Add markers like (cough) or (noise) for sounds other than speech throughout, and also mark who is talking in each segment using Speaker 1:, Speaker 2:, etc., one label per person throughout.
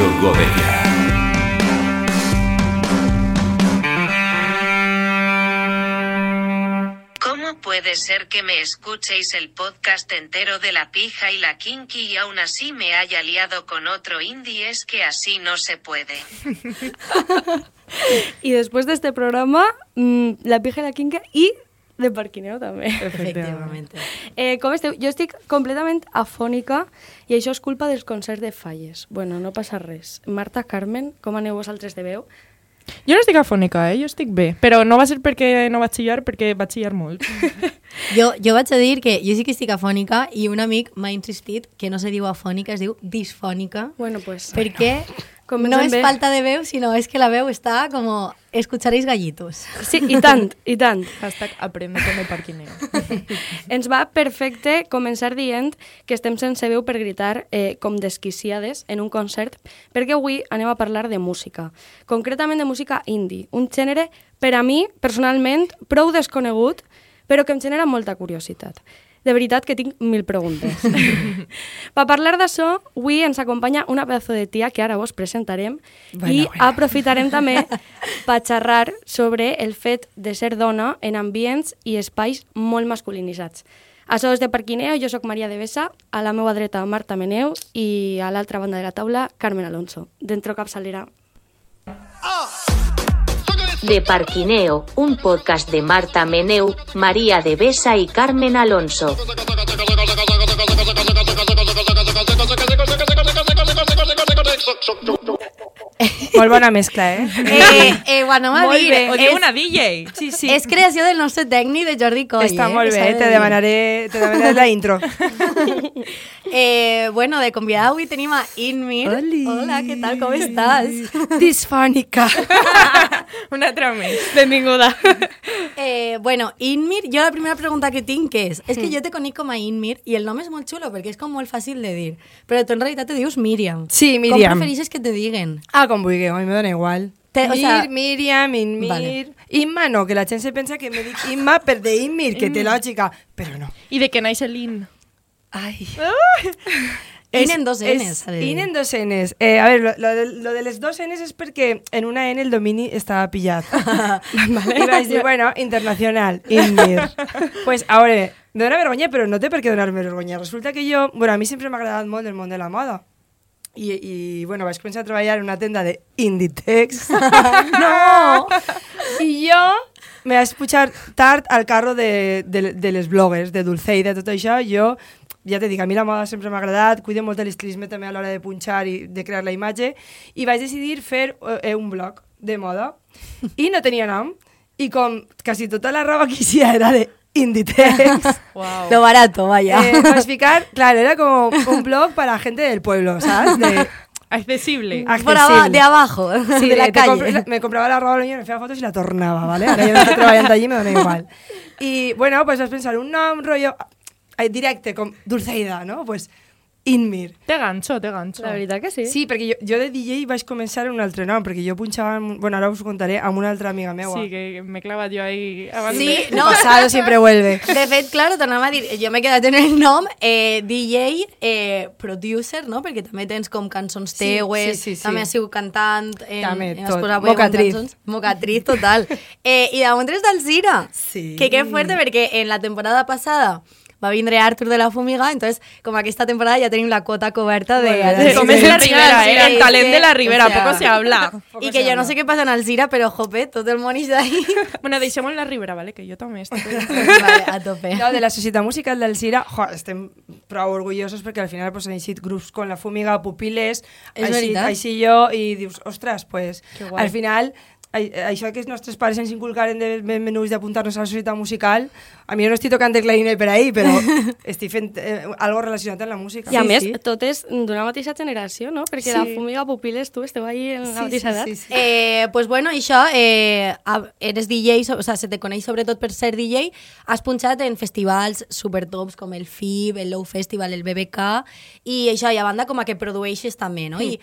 Speaker 1: Radio Godella.
Speaker 2: ¿Cómo puede ser que me escuchéis el podcast entero de la pija y la kinky y aún así me haya liado con otro indie? Es que así no se puede. (laughs)
Speaker 3: Y después de este programa, mm, La pija i la quinca i de parquineo també.
Speaker 4: Efectivament. (laughs)
Speaker 3: Eh, com esteu? Jo estic completament afònica i això és culpa dels concerts de falles. Bueno, no passa res. Marta, Carmen, com aneu vosaltres de veu?
Speaker 5: Jo no estic afònica, eh? Jo estic bé. Però no va ser perquè no vaig xillar, perquè vaig xillar molt. (laughs)
Speaker 4: Jo, jo vaig a dir que jo sí que estic afònica i un amic m'ha insistit que no se diu afònica, es diu disfònica.
Speaker 3: Bueno, pues...
Speaker 4: Perquè
Speaker 3: Comencem
Speaker 4: no és
Speaker 3: bé.
Speaker 4: falta de veu, sinó és que la veu està com escucharéis gallitos.
Speaker 3: Sí, i tant, i tant.
Speaker 5: Hashtag aprende con el parquineo. (laughs)
Speaker 3: Ens va perfecte començar dient que estem sense veu per gritar eh, com desquiciades en un concert, perquè avui anem a parlar de música, concretament de música indie, un gènere, per a mi, personalment, prou desconegut, però que em genera molta curiositat. De veritat que tinc mil preguntes. (laughs) per parlar d'això, avui ens acompanya una pedazo de tia que ara vos presentarem
Speaker 6: Bueno,
Speaker 3: i
Speaker 6: bueno.
Speaker 3: aprofitarem també (laughs) per xerrar sobre el fet de ser dona en ambients i espais molt masculinitzats. Això és de Parquineo, jo sóc Maria de Besa, a la meva dreta Marta Meneu i a l'altra banda de la taula Carmen Alonso. Dentro capçalera.
Speaker 7: De Parquineo, un podcast de Marta Meneu, María de Besa y Carmen Alonso.
Speaker 6: Molt bona mescla, eh? (laughs)
Speaker 4: Eh, eh, ho anem a
Speaker 5: molt
Speaker 4: dir.
Speaker 5: bé. Ho diu una DJ.
Speaker 6: Sí, sí.
Speaker 4: és creació del nostre tècnic de Jordi Coll.
Speaker 6: Està
Speaker 4: eh?
Speaker 6: molt bé, te demanaré, te demanaré la intro. (laughs)
Speaker 4: Eh, bueno, de convidada avui tenim a Inmir.
Speaker 6: Oli.
Speaker 4: Hola, què tal, com estàs? (laughs)
Speaker 6: Disfònica.
Speaker 5: Un altre més.
Speaker 3: Benvinguda.
Speaker 4: Eh, bueno, Inmir, jo la primera pregunta que tinc és, és que jo te conec com a Inmir i el nom és molt xulo perquè és com molt fàcil de dir, però tu en realitat te dius Míriam.
Speaker 6: Sí,
Speaker 4: Com
Speaker 6: Míriam.
Speaker 4: prefereixes que te diguen?
Speaker 6: Ah, com vulgueu, a mi me dona igual.
Speaker 4: Te- o
Speaker 6: Mir,
Speaker 4: sea-
Speaker 6: Míriam, Inmir...
Speaker 4: Vale.
Speaker 6: Imma no, que la gent se pensa que me dic Imma per de Inmir, que té lògica, però no.
Speaker 5: I de què naix l'in?
Speaker 6: Ai.
Speaker 4: In en dos Ns.
Speaker 6: In en dos Ns. Eh, a ver, lo, lo, lo de les dos Ns és perquè en una N el domini estava pillat. (laughs) (laughs) vale. Vaig dir, (laughs) bueno, internacional, Inmir. pues, a veure, me dona vergonya, però no té per què donar-me vergonya. Resulta que jo, bueno, a mi sempre m'ha agradat molt el món de la moda. I, i bueno, vaig començar a treballar en una tenda de Inditex. (laughs) no! I jo me vaig pujar tard al carro de, de, de les bloggers, de Dulceida, tot això. Jo, ja te dic, a mi la moda sempre m'ha agradat, cuido molt de l'estilisme també a l'hora de punxar i de crear la imatge, i vaig decidir fer eh, un blog de moda. I no tenia nom, i com quasi tota la roba que hiciera era de Inditex, (laughs)
Speaker 5: Wow.
Speaker 4: Lo barato, vaya.
Speaker 6: eh, (laughs) vaig ficar, claro, era como un blog para gente del pueblo, ¿sabes? De,
Speaker 5: Accesible.
Speaker 4: Aba-
Speaker 6: accesible.
Speaker 4: de abajo, (laughs)
Speaker 6: Sí,
Speaker 4: de la
Speaker 6: te
Speaker 4: calle.
Speaker 6: me compraba la roba al niño, me feia fotos y la tornaba, ¿vale? Ahora yo no estoy trabajando allí, me da igual. Y bueno, pues vas a pensar, un nom, rollo, eh, directe, com Dulceida, ¿no? Pues Inmir.
Speaker 5: Té ganxo, té ganxo.
Speaker 3: La veritat que sí.
Speaker 6: Sí, perquè jo, jo de DJ vaig començar en un altre nom, perquè jo punxava, amb, bueno, ara us ho contaré, amb una altra amiga meua.
Speaker 5: Sí, que m'he clavat jo ahí abans
Speaker 4: Sí,
Speaker 5: de...
Speaker 4: no,
Speaker 6: Pasado siempre vuelve.
Speaker 4: De fet, claro, tornava a dir, jo m'he quedat en el nom eh, DJ, eh, producer, no? Perquè també tens com cançons
Speaker 6: Sí,
Speaker 4: teues,
Speaker 6: sí, sí, sí.
Speaker 4: també has sigut cantant, en,
Speaker 6: També,
Speaker 4: has
Speaker 6: tot.
Speaker 4: en
Speaker 6: Mocatriz.
Speaker 4: cançons. Mocatriz, total. eh, I de moment d'Alzira.
Speaker 6: Sí.
Speaker 4: Que que fuerte, perquè en la temporada passada va vindre Artur de la Fumiga, entonces, com aquesta temporada ja tenim la quota coberta de...
Speaker 5: Com
Speaker 6: Sí,
Speaker 5: és
Speaker 6: sí,
Speaker 5: la Ribera, eh? El talent de la
Speaker 4: o
Speaker 5: Ribera,
Speaker 4: sea,
Speaker 5: poco se habla. (laughs)
Speaker 6: Poco
Speaker 4: I que jo no sé què passa en Alzira, però, jope, tot el món és d'ahí.
Speaker 5: Bueno, deixem la Ribera, vale? que jo també estic...
Speaker 4: vale, a tope.
Speaker 6: No, de la Societat Musical d'Alzira, jo, estem prou orgullosos perquè al final pues, han eixit grups com La Fumiga, Pupiles, ha eixit jo, i dius, ostres, pues, al final, això que els nostres pares ens inculcaren de menús d'apuntar-nos a la societat musical, a mi no estic tocant el clarinet per ahí, però (laughs) estic fent eh, algo relacionat amb la música.
Speaker 3: I a
Speaker 6: Sí,
Speaker 3: més,
Speaker 6: sí.
Speaker 3: tot és d'una mateixa generació, no? Perquè
Speaker 6: Sí.
Speaker 3: la Fumiga Pupiles, tu esteu ahí en la
Speaker 6: Sí,
Speaker 3: mateixa
Speaker 6: sí,
Speaker 3: edat.
Speaker 6: sí, sí.
Speaker 4: Eh, pues bueno, això, eh, eres DJ, o sea, se te coneix sobretot per ser DJ, has punxat en festivals supertops com el FIB, el Low Festival, el BBK, i això, i a banda com a que produeixes també, no? I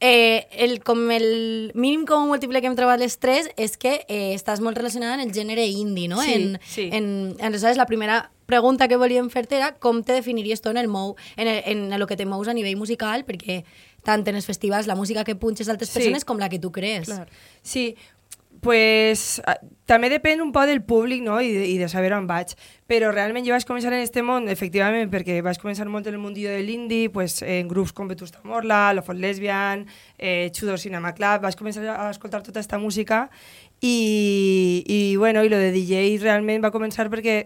Speaker 4: eh, el, com el mínim com múltiple que hem trobat les tres és que eh, estàs molt relacionada en el gènere indie, no?
Speaker 6: Sí,
Speaker 4: en,
Speaker 6: sí.
Speaker 4: En, aleshores, la primera pregunta que volíem fer-te era com te definiries tu en el mou, en, el, en el que te mous a nivell musical, perquè tant en els festivals, la música que punxes d'altres
Speaker 6: Sí.
Speaker 4: persones com la que tu crees.
Speaker 5: Clar.
Speaker 6: Sí, pues també depèn un poc del públic no? I, de, i de saber on vaig. Però realment jo vaig començar en este món, efectivament, perquè vaig començar molt en el mundillo de l'indie, pues, en grups com Vetusta Morla, Lofot Lesbian, eh, Chudo Cinema Club, vaig començar a escoltar tota aquesta música i, i, bueno, i lo de DJ realment va començar perquè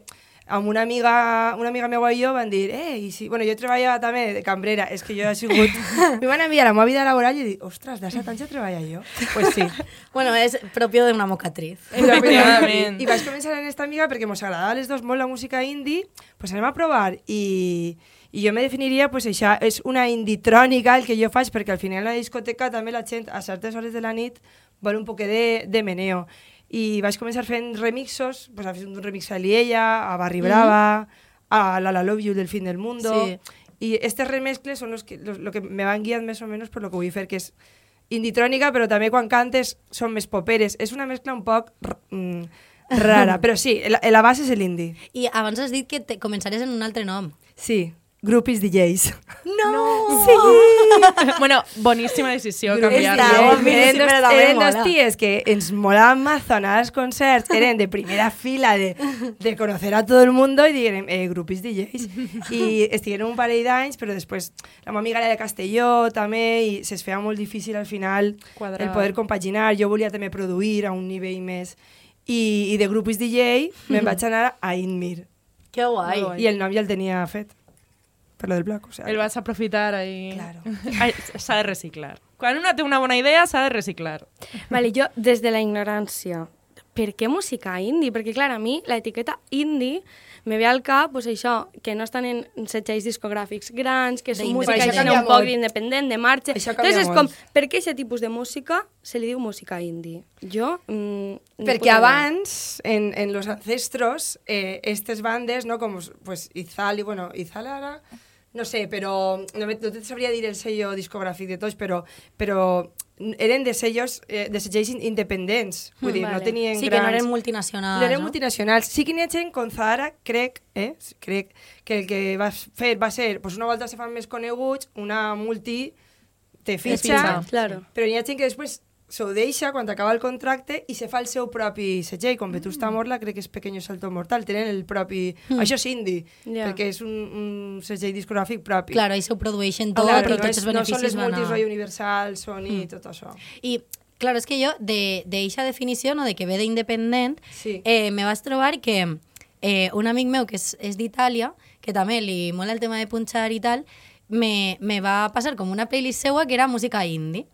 Speaker 6: amb una amiga, una amiga meva i jo van dir, eh, i si... Bueno, jo treballava també de cambrera, és que jo he sigut... (laughs) Me van enviar a la meva vida laboral i dic, ostres, de 7 anys ja treballa jo? Pues sí. (laughs)
Speaker 4: Bueno, és propio d'una mocatriz.
Speaker 5: Efectivament.
Speaker 6: I vaig començar en esta amiga perquè ens agradava a les dos molt la música indie, pues anem a provar i, i jo me definiria, pues això, és una inditrònica el que jo faig, perquè al final a la discoteca també la gent a certes hores de la nit vol un poc de, de meneo. I vaig començar fent remixos, pues a fer un remix a Liella, a Barri Brava, a La La Love You del Fin del Mundo...
Speaker 4: Sí.
Speaker 6: Y estes remezcles son los que, los, lo que me van guiant més o menos per lo que vull fer, que és inditrònica, però també quan cantes són més poperes. És una mescla un poc mm, rara, (laughs) però sí, la, la base és l'indie.
Speaker 4: I abans has dit que te començaries en un altre nom.
Speaker 6: Sí, groupies DJs.
Speaker 4: No!
Speaker 6: Sí!
Speaker 5: bueno, boníssima decisió canviar-lo.
Speaker 6: eren dos
Speaker 4: mola.
Speaker 6: ties que ens molaven mazo als concerts, eren de primera fila de, de conocer a todo el mundo i diguem, eh, groupies DJs. I estigueren un parell d'anys, però després la meva amiga era de Castelló també i se'ns feia molt difícil al final el poder compaginar. Jo volia també produir a un nivell més... I, i de groupies DJ me'n (laughs) vaig anar a Inmir.
Speaker 4: Que guai.
Speaker 6: I el nom ja el tenia fet. Per lo del bloc, o sea,
Speaker 5: El vas a aprofitar ahí.
Speaker 6: Claro. (laughs)
Speaker 5: S'ha de reciclar. Quan una té una bona idea, s'ha de reciclar. (laughs)
Speaker 3: Vale, jo, des de la ignorància, per què música indie? Perquè, clar, a mi l'etiqueta indie me ve al cap, pues, això, que no estan en setxells discogràfics grans, que són música
Speaker 6: Això
Speaker 3: un poc independent, de marxa. Entonces, és com, per què aquest tipus de música se li diu música indie? Jo... Mm, ni
Speaker 6: Perquè abans, en, en los ancestros, eh, estas bandes, ¿no? Como pues Izal y bueno, Izal ara, no sé, pero no, me, no te sabría dir el sello discográfico de tots, però, però eren de sellos, eh, de sellos in- independents. Vull dir, no
Speaker 3: vale.
Speaker 6: tenien
Speaker 4: Sí, que
Speaker 6: grans...
Speaker 4: no eren multinacionals,
Speaker 6: No eren
Speaker 4: no?
Speaker 6: multinacionals. Sí que n'hi ha gent com Zara, crec, eh? crec que el que va fer va ser, pues una volta se fan més coneguts, una multi te fitxa,
Speaker 5: fitxa,
Speaker 3: claro.
Speaker 6: però n'hi ha gent que després s'ho deixa quan acaba el contracte i se fa el seu propi segell. Com Vetusta Morla, crec que és Pequeño Salto Mortal, tenen el propi... Això és indie,
Speaker 3: Ja.
Speaker 6: perquè és un, un segell discogràfic propi.
Speaker 4: Claro, se ho produeixen tot
Speaker 6: Claro,
Speaker 4: i
Speaker 6: no,
Speaker 4: tots els
Speaker 6: no són
Speaker 4: beneficis
Speaker 6: les
Speaker 4: van
Speaker 6: multis rotllo Universal, Sony,
Speaker 4: Mm.
Speaker 6: tot això.
Speaker 4: I, claro, és que jo, de, de definició, no, de que ve d'independent,
Speaker 6: Sí.
Speaker 4: eh, me vaig trobar que eh, un amic meu que és, és d'Itàlia, que també li mola el tema de punxar i tal, me, me va passar com una playlist seua que era música indie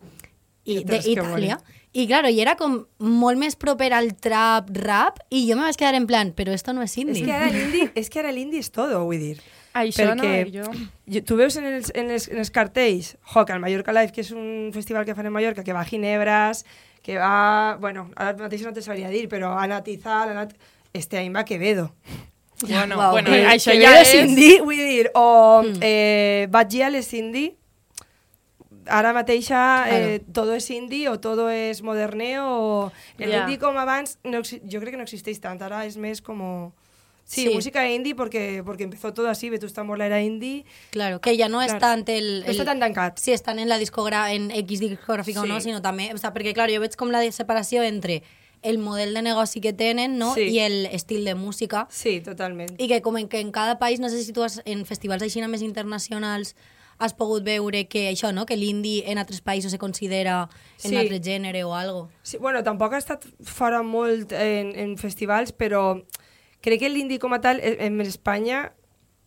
Speaker 4: i d'Itàlia.
Speaker 6: bonic.
Speaker 4: I claro, i era com molt més proper al trap, rap, i jo me vaig quedar en plan, però esto no és indie.
Speaker 6: És que ara l'indie (laughs) és, que ara l'indie és todo, vull dir.
Speaker 5: Això no,
Speaker 6: Perquè
Speaker 5: jo...
Speaker 6: jo- tu veus en els, en els, en els cartells, jo, que el Mallorca Live, que és un festival que fan a Mallorca, que va a Ginebras, que va... Bueno, ara mateix no te sabria dir, però ha anat Izal, ha anat... Este any va Quevedo.
Speaker 5: Bueno,
Speaker 4: Uau,
Speaker 5: bueno,
Speaker 6: Eh,
Speaker 5: això
Speaker 6: Quevedo
Speaker 5: ja
Speaker 6: és
Speaker 5: és...
Speaker 6: indie, vull dir, o
Speaker 4: Mm.
Speaker 6: eh, és indie, ara mateixa eh,
Speaker 4: Claro.
Speaker 6: todo és indie o todo és moderneo o... El
Speaker 5: Ja.
Speaker 6: indie com abans no, jo crec que no existeix tant, ara és més com... Sí,
Speaker 4: Sí.
Speaker 6: música indie porque, porque empezó todo así, Vetusta Morla era indie,
Speaker 4: Claro, que ja no és
Speaker 6: Claro.
Speaker 4: tant el...
Speaker 6: no està tan tancat.
Speaker 4: si estan en la discogra en X discogràfica o no,
Speaker 6: Sí.
Speaker 4: sinó també... O sea, perquè, clar, jo veig com la separació entre el model de negoci que tenen no?
Speaker 6: Sí.
Speaker 4: i el estil de música
Speaker 6: Sí, totalment.
Speaker 4: i que com en, que en cada país, no sé si tu has, en festivals així més internacionals has pogut veure que això, no? que l'indie en altres països se considera en
Speaker 6: Sí.
Speaker 4: altre gènere o algo.
Speaker 6: Sí, bueno, tampoc ha estat fora molt en, en festivals, però crec que l'indie com a tal eh, en Espanya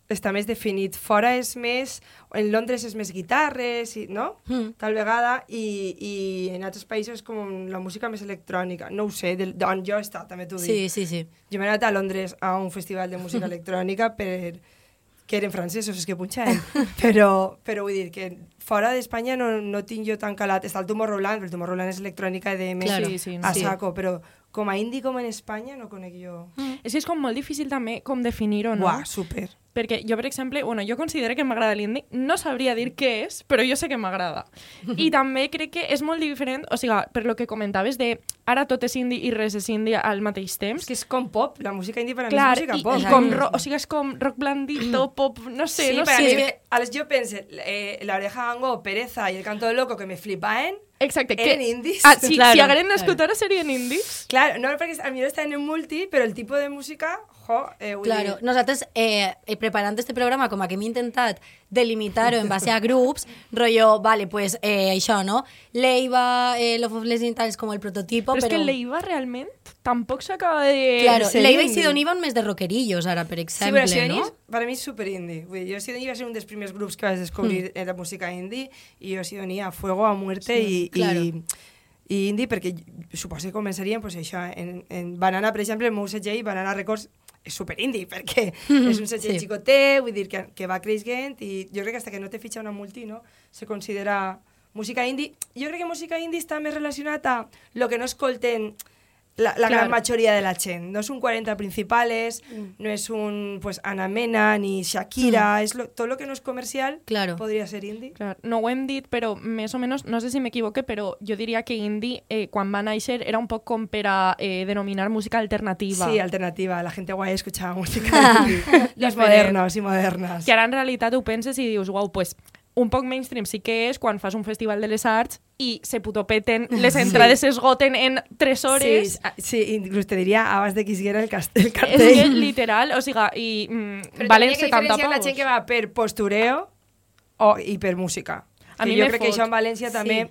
Speaker 6: està més definit. Fora és més... En Londres és més guitarres, i, no?
Speaker 4: Mm.
Speaker 6: Tal vegada, i, i en altres països com la música més electrònica. No ho sé, d'on jo he estat, també t'ho dic.
Speaker 4: Sí, sí, sí.
Speaker 6: Jo m'he anat a Londres a un festival de música (laughs) electrònica per que eren francesos els que punxaven, (laughs) però, però vull dir que fora d'Espanya no, no tinc jo tan calat. Està el Tomorrowland, però el Tomorrowland és electrònica EDM
Speaker 4: Claro.
Speaker 5: Sí, sí,
Speaker 6: a
Speaker 4: sí.
Speaker 6: saco, però com a indie com en Espanya no conec jo.
Speaker 5: És que és com molt difícil també com definir-ho, no?
Speaker 6: Buah, super.
Speaker 5: Perquè jo, per exemple, bueno, jo considero que m'agrada l'indie, no sabria dir què és, però jo sé que m'agrada. I (laughs) també crec que és molt diferent, o sigui, per lo que comentaves de ara tot és indie i res és indie al mateix temps.
Speaker 6: És que és com pop, la música indie per a mi és música
Speaker 5: i,
Speaker 6: pop.
Speaker 5: i com ro, o sigui, és com rock blandito, pop, no sé,
Speaker 6: Sí,
Speaker 5: no sé.
Speaker 6: a mí me- a yo pensé, eh, La Oreja Gango, Pereza y El Canto Loco que me flipaen,
Speaker 5: Exacte.
Speaker 6: eren indies.
Speaker 5: Ah, sí,
Speaker 4: Claro,
Speaker 5: si hagueren
Speaker 4: claro.
Speaker 5: nascut ara serien indies.
Speaker 6: Claro, no porque a mí no está en un multi, pero el tipo de música, jo, eh, vull
Speaker 4: Claro,
Speaker 6: dir-
Speaker 4: nosaltres, eh, preparant este programa, com que hem intentat delimitar-ho en base a grups, (laughs) rollo, vale, pues eh, això, no? Leiva, eh, Love of Leslie és com el prototipo,
Speaker 5: Però,
Speaker 4: però...
Speaker 5: és que l'Eiva realment tampoc s'acaba de...
Speaker 4: Claro, Leiva i. Sidoní van més de rockerillos, ara, per
Speaker 6: Sí,
Speaker 4: exemple,
Speaker 6: però Sidoní
Speaker 4: no?
Speaker 6: és- per mi és super indie. Vull dir, jo Sidoní va ser un dels primers grups que vaig descobrir mm. la música indie i jo Sidoní a fuego, a muerte
Speaker 4: Sí,
Speaker 6: i,
Speaker 4: claro.
Speaker 6: i, i indie perquè suposo que començarien pues, això, en, en Banana, per exemple, el meu segell, Banana Records, és super indie (laughs) perquè és un
Speaker 4: Sí.
Speaker 6: sí. xicotet, vull dir que, que va creixent i jo crec que hasta que no te fitxa una multi no, se considera música indie. Jo crec que música indie està més relacionat a lo que no escolten la, la gran
Speaker 5: Claro.
Speaker 6: mayoría de la gent. No son 40 principales, no es un pues Ana Mena ni Shakira, es lo, todo lo que no es comercial
Speaker 4: Claro.
Speaker 6: podría ser indie.
Speaker 5: Clar, no dit, però més o menys, no sé si m'equivoque, però jo diria que indie, eh, quan va néixer, era un poc com per a eh, denominar música alternativa.
Speaker 6: Sí, alternativa. La gente guay escuchaba música. (laughs) Los modernos y modernas.
Speaker 5: que ara en realitat ho penses i dius, uau, pues, un poc mainstream sí que és quan fas un festival de les arts i se putopeten, (laughs) les entrades s'esgoten en 3 hores.
Speaker 6: Sí, ah, sí, incluso te diría abans de que hiciera el, cast el
Speaker 5: És
Speaker 6: cartel.
Speaker 5: que, literal, o sigui, i mm,
Speaker 6: Però
Speaker 5: valen
Speaker 6: també hi ha que
Speaker 5: 70
Speaker 6: diferenciar la
Speaker 5: pavos.
Speaker 6: gent que va per postureo o, i per música.
Speaker 5: A
Speaker 6: que
Speaker 5: mi
Speaker 6: jo
Speaker 5: me
Speaker 6: crec que
Speaker 5: fot.
Speaker 6: això en València
Speaker 4: Sí.
Speaker 6: també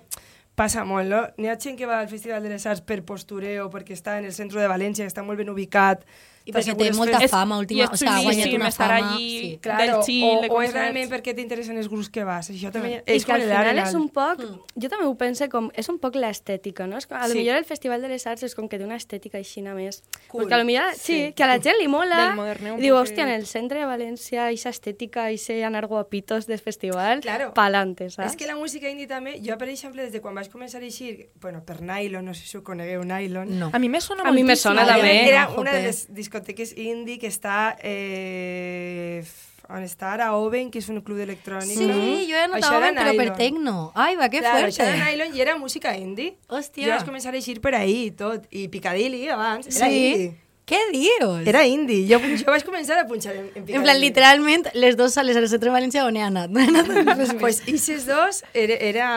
Speaker 6: passa molt, no? N'hi ha gent que va al Festival de les Arts per postureo, perquè està en el centre de València, que està molt ben ubicat.
Speaker 4: I perquè té molta
Speaker 6: fes-
Speaker 4: fama última,
Speaker 5: I és
Speaker 4: o sigui, ha guanyat una
Speaker 5: estar
Speaker 4: fama...
Speaker 5: allí.
Speaker 4: Sí.
Speaker 6: Claro,
Speaker 5: del chill,
Speaker 6: o, o és realment perquè t'interessen els grups que vas. Això també
Speaker 3: I
Speaker 6: és
Speaker 3: que al final és un poc, jo també ho pense com, és un poc l'estètica, no? És com, a lo
Speaker 6: Sí.
Speaker 3: millor el Festival de les Arts és com que té una estètica aixina més.
Speaker 6: Cool.
Speaker 3: Perquè a lo millor, sí,
Speaker 6: Sí.
Speaker 3: que a la gent li mola, i diu, hòstia, en el centre de València, aquesta estètica, ese anar guapitos del festival,
Speaker 6: Claro.
Speaker 3: pa'lante, saps?
Speaker 6: És que la música indie també, jo per exemple, des de quan vaig començar a eixir, bueno, per Nylon, no sé si ho conegueu, Nylon,
Speaker 4: No.
Speaker 5: A mi me sona
Speaker 3: A mi me
Speaker 5: moltíssim.
Speaker 3: sona també.
Speaker 6: Era una de les discoteques indie que està eh, on està ara Oven, que és un club electrònic.
Speaker 4: Sí,
Speaker 6: no?
Speaker 4: jo he
Speaker 6: Això
Speaker 4: anotat
Speaker 6: era
Speaker 4: però per tecno. Ai, va, que
Speaker 6: Claro, això era Nylon i era música indie.
Speaker 4: Hòstia.
Speaker 6: Jo vaig començar a eixir per ahí i tot. I Piccadilly abans era
Speaker 4: Sí?
Speaker 6: indie.
Speaker 4: Què dius?
Speaker 6: Era indie. Jo, jo vaig començar a punxar en, en.
Speaker 4: En plan, literalment, les dues sales a les centre de València on he anat. (laughs) No he anat res.
Speaker 6: Pues Isis 2 era, era,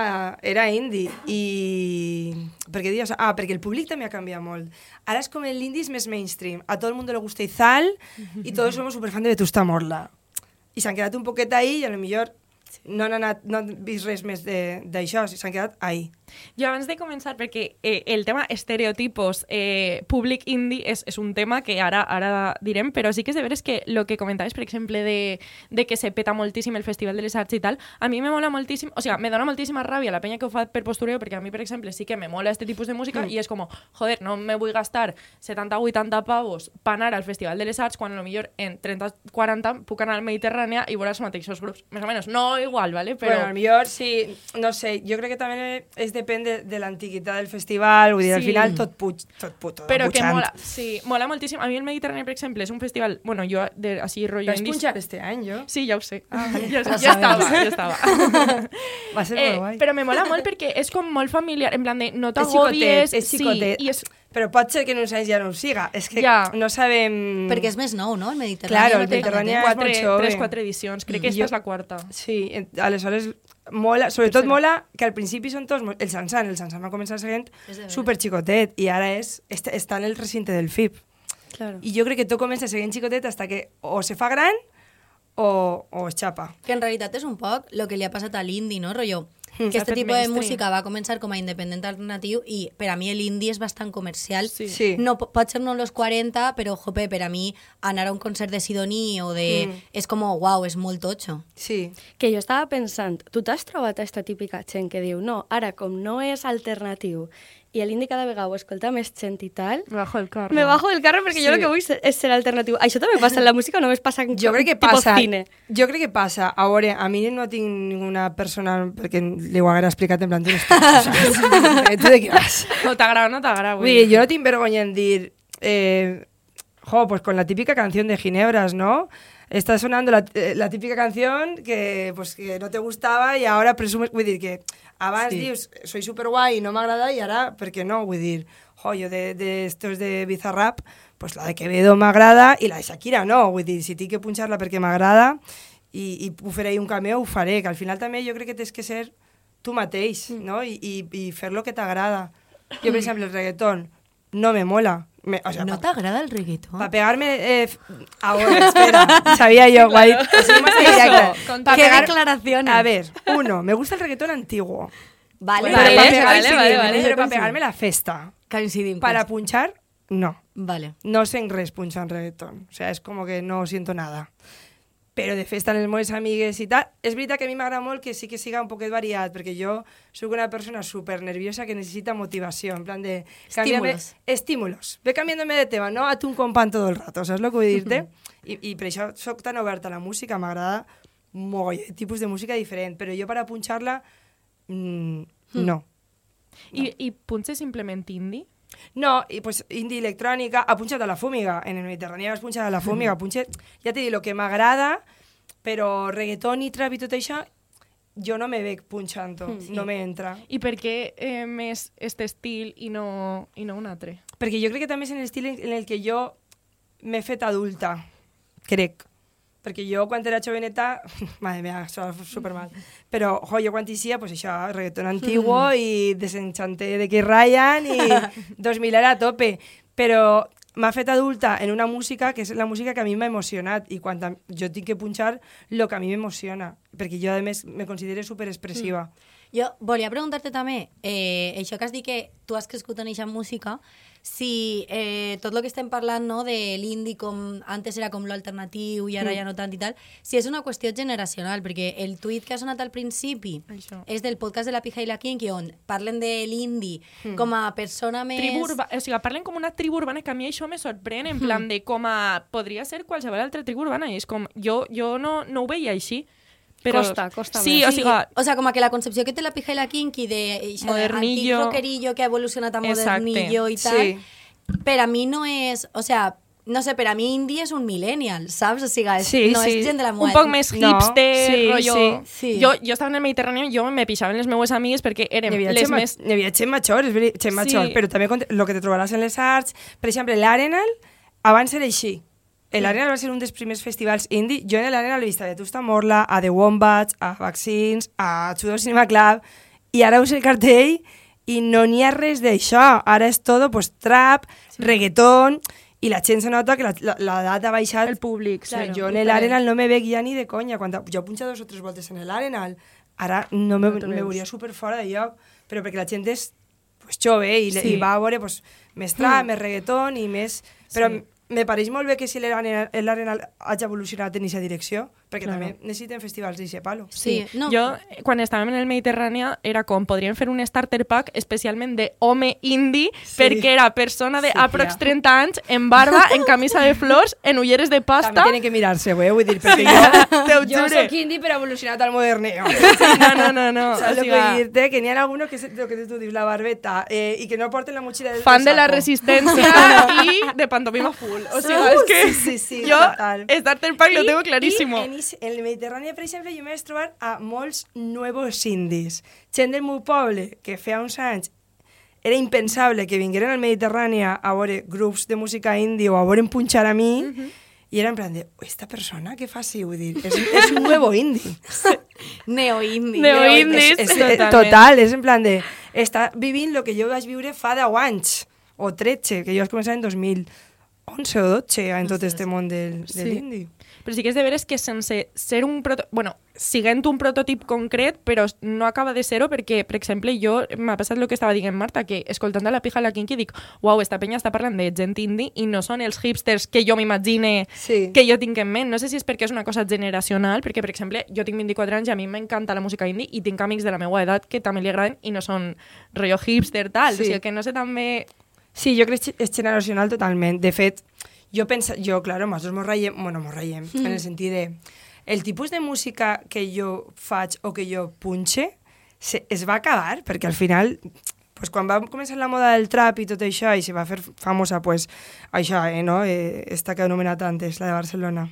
Speaker 6: era indie i... Perquè dius, ah, perquè el públic també ha canviat molt. Ara és com l'indie és més mainstream. A todo el mundo le gusta Izal y todos somos superfans de Vetusta Morla. I s'han quedat un poquet ahí i a lo millor no han, anat, no han vist res més d'això, s'han quedat ahí.
Speaker 5: Jo abans de començar, perquè eh, el tema estereotipos eh, públic indie és, és un tema que ara ara direm, però sí que és de veres que el que comentaves, per exemple, de, de que se peta moltíssim el Festival de les Arts i tal, a mi me mola moltíssim, o sigui, me dona moltíssima ràbia la penya que ho fa per postureo, perquè a mi, per exemple, sí que me mola este tipus de música i és com, joder, no me vull gastar 70-80 pavos per anar al Festival de les Arts quan a lo millor en 30-40 puc anar al Mediterrània i veure els mateixos grups. Més o menys, no igual, ¿vale?
Speaker 6: Però... Bueno, a lo millor sí, no sé, jo crec que també és depèn de, l'antiguitat del festival, vull dir, al final tot puig, tot puto,
Speaker 5: Però que mola, sí, mola moltíssim. A mi el Mediterrani, per exemple, és un festival... Bueno, jo, de, així, rotllo...
Speaker 6: Vas
Speaker 5: indis-
Speaker 6: punxar este any, jo?
Speaker 5: Sí, ja ho sé. Ah, ja,
Speaker 4: Ja
Speaker 5: ja, estava, ja estava.
Speaker 6: Va ser
Speaker 5: eh,
Speaker 6: molt guai.
Speaker 5: però me mola molt perquè és com molt familiar, en plan de no
Speaker 6: És
Speaker 5: t'agobies...
Speaker 6: xicotet, és xicotet.
Speaker 5: Sí, i és...
Speaker 6: Però pot ser que en uns anys ja no ho siga. És que
Speaker 5: Ja.
Speaker 6: no sabem...
Speaker 4: Perquè és més nou, no? El Mediterrani.
Speaker 6: Claro,
Speaker 4: no
Speaker 6: el Mediterrani és molt jove.
Speaker 5: tres, quatre edicions. Crec que
Speaker 6: Jo-
Speaker 5: esta és la quarta.
Speaker 6: Sí, aleshores mola, sobretot
Speaker 5: Tercera.
Speaker 6: mola que al principi són tots, el Sansan, el Sansan va començar sent super xicotet i ara és, est- està en el recinte del FIP.
Speaker 3: Claro.
Speaker 6: I jo crec que tot comença sent xicotet hasta que o se fa gran o, o es xapa.
Speaker 4: Que en realitat és un poc el que li ha passat a l'indie, no? Rollo, que este tipus de música va començar com a independent alternatiu i per a mi l'indie és bastant comercial.
Speaker 5: Sí.
Speaker 6: Sí.
Speaker 4: No, po- pot ser no los 40, però, jope, per a mi anar a un concert de Sidoní o de...
Speaker 6: Mm.
Speaker 4: És com, uau, és molt totxo.
Speaker 6: Sí.
Speaker 3: Que jo estava pensant, tu t'has trobat aquesta típica gent que diu no, ara com no és alternatiu i l'indi cada vegada ho escolta més gent i tal,
Speaker 5: Me bajo el carro.
Speaker 3: me bajo del carro perquè jo
Speaker 6: Sí.
Speaker 3: el que vull ser- és ser alternatiu. Això també passa en la música o només passa en
Speaker 6: Jo crec que passa.
Speaker 3: cine?
Speaker 6: Jo crec que passa. A veure, a mi no tinc ninguna persona perquè li ho haguera explicat en plan, tu tu, (laughs) de què vas?
Speaker 5: No t'agrada, no t'agrada.
Speaker 6: Vull dir, jo no tinc vergonya en dir... Eh, jo, pues con la típica canción de Ginebras, ¿no? Está sonando la, eh, la típica canción que, pues, que no te gustava i ara presumes... Vull dir que abans
Speaker 4: Sí.
Speaker 6: dius, soy superguai i no m'agrada i ara, per què no? Vull dir, jo, jo de, de estos de Bizarrap, pues la de Quevedo m'agrada i la de Shakira no. Vull dir, si tinc que punxar-la perquè m'agrada i, i ho faré un cameo, ho faré, que al final també jo crec que tens que ser tu mateix, no? I, i, i fer lo que t'agrada. Jo, per exemple, el reggaetón no me mola. Me, o sea,
Speaker 4: ¿No
Speaker 6: pa-
Speaker 4: te agrada el reggaetón?
Speaker 6: para pegarme... Eh, ahora, espera. (laughs) Sabía yo, guay. Así más directa.
Speaker 5: con-
Speaker 6: Pa
Speaker 4: ¿Qué
Speaker 6: pegar-
Speaker 4: declaraciones?
Speaker 6: A ver, uno, me gusta el reggaetón antiguo.
Speaker 4: Vale,
Speaker 6: Pero
Speaker 5: Vale,
Speaker 6: para
Speaker 5: vale,
Speaker 6: pegar-
Speaker 5: vale,
Speaker 6: sí,
Speaker 5: vale, vale.
Speaker 6: Pero para pegarme la festa.
Speaker 4: Coincidim.
Speaker 6: Para punchar, no.
Speaker 4: Vale.
Speaker 6: No sé en res punxar reggaetón. O sea, es como que no siento nada. Però de festa amb les meves amigues i tal, és veritat que a mi m'agrada molt que sí que siga un poquet variat, perquè jo sóc una persona super nerviosa que necessita motivació, en plan de...
Speaker 4: Estímulos.
Speaker 6: Estímulos. Ve cambiándome de tema, no a tu un compan todo el rato, saps el que vull dir-te? (laughs) I, I per això sóc tan oberta a la música, m'agrada mogoll de tipus de música diferent, però jo per a punxar-la, mm, no.
Speaker 5: I, i punxes simplement indie?
Speaker 6: No, y pues indie electrónica, ha punxat a la fúmiga. En el Mediterráneo has punxat a la fúmiga. Punxet, ja t'he dit, el que m'agrada, però reggaeton i trap i tot això, jo no me veig punxant-ho, no me entra.
Speaker 5: I per què eh, més este estil i no, i no un altre?
Speaker 6: Perquè jo crec que també és en l'estil en el que jo m'he fet adulta, crec. Perquè jo, quan era joveneta, (laughs) madre mía, sona supermal, però jo, jo quan eixia, pues això, reggaeton antiguo i desenchanté de que Ryan i (laughs) 2000 era a tope. Però m'ha fet adulta en una música que és la música que a mi m'ha emocionat i quan jo tinc que punxar el que a mi m'emociona, perquè jo, a més, me considero superexpressiva.
Speaker 4: Jo volia preguntar-te també, eh, això que has dit que tu has crescut en eixa música, si eh, tot el que estem parlant no, de l'indie com antes era com l'alternatiu i ara ja no tant i tal, si és una qüestió generacional, perquè el tuit que ha sonat al principi
Speaker 5: Això.
Speaker 4: és del podcast de la Pija i la Kinky, on parlen de l'indie com a persona més...
Speaker 5: Tribu urba... O sigui, parlen com una tribu urbana que a mi això me sorprèn, en plan de com a... Podria ser qualsevol altra tribu urbana, i és com... Jo, jo no, no ho veia així. Però...
Speaker 3: Costa, costa
Speaker 5: Sí,
Speaker 3: més.
Speaker 5: o sigui...
Speaker 4: o sea, com que la concepció que té la Pija i la Kinky de
Speaker 5: Modernillo.
Speaker 4: antic rockerillo que ha evolucionat a
Speaker 5: Exacte.
Speaker 4: modernillo i tal,
Speaker 6: Sí.
Speaker 4: per a mi no és... O sea, no sé, per a mi indie és un millennial, saps? O sigui, és,
Speaker 6: Sí,
Speaker 4: no
Speaker 6: sí.
Speaker 4: és gent de la
Speaker 5: un
Speaker 4: moda.
Speaker 5: poc més
Speaker 6: No,
Speaker 5: hipster,
Speaker 6: sí,
Speaker 5: rotllo...
Speaker 6: sí,
Speaker 4: sí.
Speaker 5: Jo, jo estava en el Mediterrani i jo me pixava en les meues amigues perquè érem les
Speaker 6: Xema,
Speaker 5: més...
Speaker 6: n'hi havia Xema Chor, és veritat, Xema
Speaker 5: Sí.
Speaker 6: Chor, però també el que te trobaràs en les arts, per exemple, l'Arenal, abans era així. L'Arenal va ser un dels primers festivals indie. Jo en l'Arenal he vist a Vetusta Morla, a The Wombats, a Vaccines, a Tudor Cinema Club, i ara us el cartell i no n'hi ha res d'això. Ara és tot pues, trap, reggaeton, i la gent se nota que l'edat ha baixat.
Speaker 5: El públic,
Speaker 6: O sigui,
Speaker 5: claro,
Speaker 6: jo en l'Arenal no me veig ja ni de conya. Quan jo he punxat dos o tres voltes en l'Arenal, ara no me,
Speaker 5: No
Speaker 6: me veuria super fora de lloc, però perquè la gent és pues, jove i,
Speaker 5: Sí.
Speaker 6: sí. i va a veure pues, més trap, més reggaeton i més... Però
Speaker 5: Sí.
Speaker 6: Me pareix molt bé que si l'Arenal hagi evolucionat en aquesta direcció, perquè
Speaker 5: Claro.
Speaker 6: també necessiten festivals d'aquest palo.
Speaker 4: Sí, no.
Speaker 5: Jo, quan estàvem en el Mediterrani, era com, podríem fer un starter pack especialment de home indie,
Speaker 6: Sí.
Speaker 5: perquè era persona de
Speaker 6: Sí,
Speaker 5: aprox
Speaker 6: tia.
Speaker 5: 30 anys, en barba, en camisa de flors, en ulleres de
Speaker 6: També
Speaker 5: pasta...
Speaker 6: tenen que mirar-se, eh? vull dir, perquè (laughs) jo,
Speaker 5: Te ho
Speaker 6: jo
Speaker 5: jure.
Speaker 6: soc indie però evolucionat al moderneo.
Speaker 5: Sí, no, no, no, no. (laughs)
Speaker 6: Saps
Speaker 5: o
Speaker 6: el que
Speaker 5: sigui,
Speaker 6: vull dir-te? Que n'hi ha algunos que, lo que tu dius, la barbeta, eh, i que no porten la motxilla del
Speaker 5: fan de la resistència (laughs) i de pantomima full. O sigui, és que
Speaker 6: Sí, sí, sí, (laughs)
Speaker 5: jo,
Speaker 6: total.
Speaker 5: starter pack lo tengo clarísimo.
Speaker 6: I en, is- en el Mediterrani, per exemple, jo m'he vaig trobar a molts nuevos indis. Gent del meu poble, que feia uns anys era impensable que vingueren al Mediterrani a veure grups de música indie o a veure punxar a mi, i era en plan de, esta persona què fa així? Vull dir, és, és un nuevo indie.
Speaker 4: Neo-indie.
Speaker 5: Neo-
Speaker 6: Però
Speaker 5: indies,
Speaker 6: és, és,
Speaker 5: totalment.
Speaker 6: total, és en plan de... Està vivint el que jo vaig viure fa 10 anys, o 13, que jo vaig començar en 2011 o 12 en tot este món del, de
Speaker 5: Sí.
Speaker 6: l'indi.
Speaker 5: Però sí que és de veres que sense ser un proto... Bueno, siguent un prototip concret, però no acaba de ser-ho perquè, per exemple, jo m'ha passat el que estava dient Marta, que escoltant la pija a la Kinky dic uau, esta penya està parlant de gent indie i no són els hipsters que jo m'imagine
Speaker 6: Sí.
Speaker 5: que jo tinc en ment. No sé si és perquè és una cosa generacional, perquè, per exemple, jo tinc 24 anys i a mi m'encanta la música indie i tinc amics de la meva edat que també li agraden i no són rotllo hipster, tal.
Speaker 6: Sí.
Speaker 5: O sigui, que no sé també...
Speaker 6: Sí, jo crec que és generacional totalment. De fet, jo penso, jo, claro, nosaltres mos raiem, bueno, mos raiem, mm. en el sentit de, el tipus de música que jo faig o que jo punxe se, es va acabar, perquè al final pues, quan va començar la moda del trap i tot això, i se va fer famosa, pues, això, eh, no? Eh, esta que he anomenat antes, la de Barcelona.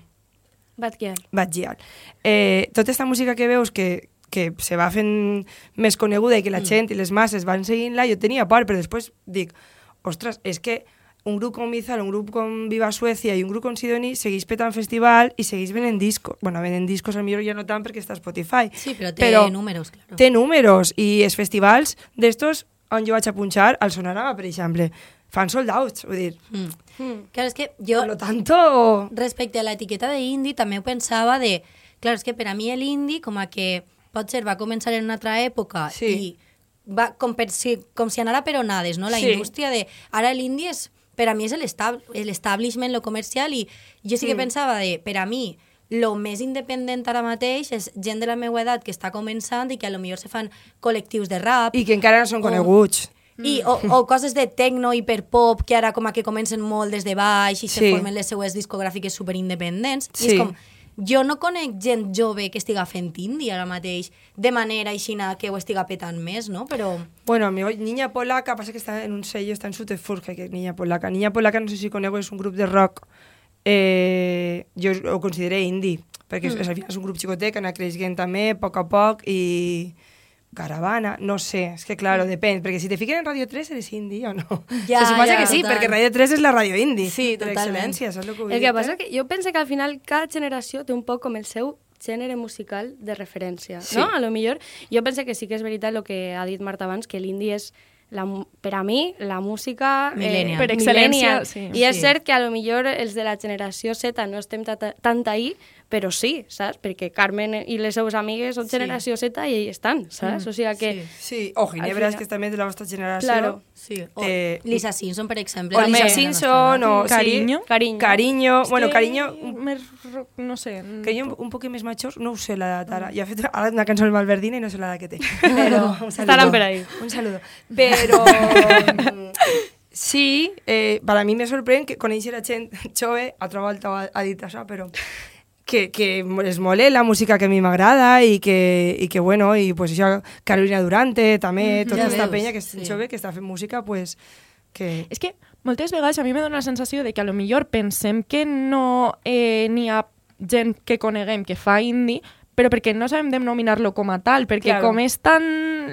Speaker 3: Batgirl.
Speaker 6: Bad Gyal. Eh, tota aquesta música que veus que, que se va fent més coneguda i que la gent i les masses van seguint-la, jo tenia por, però després dic, ostres, és que un grup com Izal, un grup com Viva Suècia i un grup com Sidoni segueix petant festival i segueix venent discos. Bueno, venent discos al millor ja no tant perquè està Spotify.
Speaker 4: Sí, però té
Speaker 6: Però
Speaker 4: números, claro.
Speaker 6: Té números i els festivals d'estos on jo vaig a punxar, al Sonarama, per exemple, fan sold outs, vull dir,
Speaker 4: Mm.
Speaker 3: Mm.
Speaker 4: Claro, es que yo,
Speaker 6: per lo tanto...
Speaker 4: respecte a la etiqueta de indie, també ho pensava de... Claro, és que per a mi l'indie, com a que potser va començar en una altra època
Speaker 6: Sí.
Speaker 4: i va com, per, si, com si anara per onades, no? La
Speaker 6: Sí.
Speaker 4: indústria de... Ara l'indie és... Per a mi és l'estab- l'establishment, lo comercial, i jo sí que
Speaker 6: Mm.
Speaker 4: pensava de... Per a mi, lo més independent ara mateix és gent de la meva edat que està començant i que a lo millor se fan col·lectius de rap
Speaker 6: I que encara no són
Speaker 4: O-
Speaker 6: coneguts.
Speaker 4: i, o, o coses de techno, hiperpop, que ara com a que comencen molt des de baix i se
Speaker 6: Sí.
Speaker 4: formen les seues discogràfiques superindependents. I
Speaker 6: Sí.
Speaker 4: és com, jo no conec gent jove que estiga fent indie ara mateix de manera aixina que ho estiga petant més, no? Però...
Speaker 6: Bueno, amigo, Niña Polaca, pasa que está en un sello, está en Sutefurge, que Niña Polaca. Niña Polaca, no sé si conego, és un grup de rock, eh, jo ho consideré indie, perquè mm. final és un grup xicotet que anà creixent també, a poc a poc, i Caravana, no sé, és que claro, depèn, perquè si te fiquen en Radio 3 eres indie o no.
Speaker 4: Ja,
Speaker 6: se suposa
Speaker 4: ja,
Speaker 6: que sí,
Speaker 4: total.
Speaker 6: perquè Radio 3 és la ràdio indie.
Speaker 4: Sí,
Speaker 6: per
Speaker 4: totalment.
Speaker 6: excel·lència, saps el que vull
Speaker 3: El que
Speaker 6: dir-te?
Speaker 3: passa que jo penso que al final cada generació té un poc com el seu gènere musical de referència,
Speaker 6: Sí.
Speaker 3: no? A lo millor, jo penso que sí que és veritat el que ha dit Marta abans, que l'indie és la, per a mi, la música...
Speaker 4: Millennial.
Speaker 5: Per excel·lència, sí.
Speaker 3: I és
Speaker 6: Sí.
Speaker 3: cert que a lo millor els de la generació Z no estem tant ahí, però sí, saps? Perquè Carmen i les seues amigues són
Speaker 4: Sí.
Speaker 3: generació Z i hi estan, saps? O sigui que...
Speaker 6: Sí, o Ginebra,
Speaker 3: Al
Speaker 6: és que és també de la vostra generació.
Speaker 3: Claro.
Speaker 4: Sí. O
Speaker 6: Eh,
Speaker 4: Lisa Simpson, per exemple.
Speaker 6: O Lisa
Speaker 4: la
Speaker 6: Simpson, o... sí,
Speaker 5: Cariño.
Speaker 3: Cariño.
Speaker 6: Cariño, bueno,
Speaker 5: que
Speaker 6: Cariño...
Speaker 5: Més rock, no sé.
Speaker 6: Cariño un, un poc més major, no ho sé l'edat ara. Ja ha fet ara una cançó del Valverdina i no sé l'edat que té. (laughs) Però un saludo.
Speaker 3: Estaran per ahí.
Speaker 6: Un saludo. Però... mm, sí, eh, per a mi me sorprèn que conèixer a gent jove, altra volta ha, ha dit això, però que, que es mole la música que a mi m'agrada i que, i que, bueno, i pues això, Carolina Durante, també, tota
Speaker 4: Ja
Speaker 6: aquesta
Speaker 4: veus,
Speaker 6: penya que és
Speaker 4: sí.
Speaker 6: jove, que està fent música, pues, que...
Speaker 5: És que moltes vegades a mi me dona la sensació de que a lo millor pensem que no eh, n'hi ha gent que coneguem que fa indie, però perquè no sabem denominar-lo com a tal, perquè
Speaker 6: Claro.
Speaker 5: com és tan...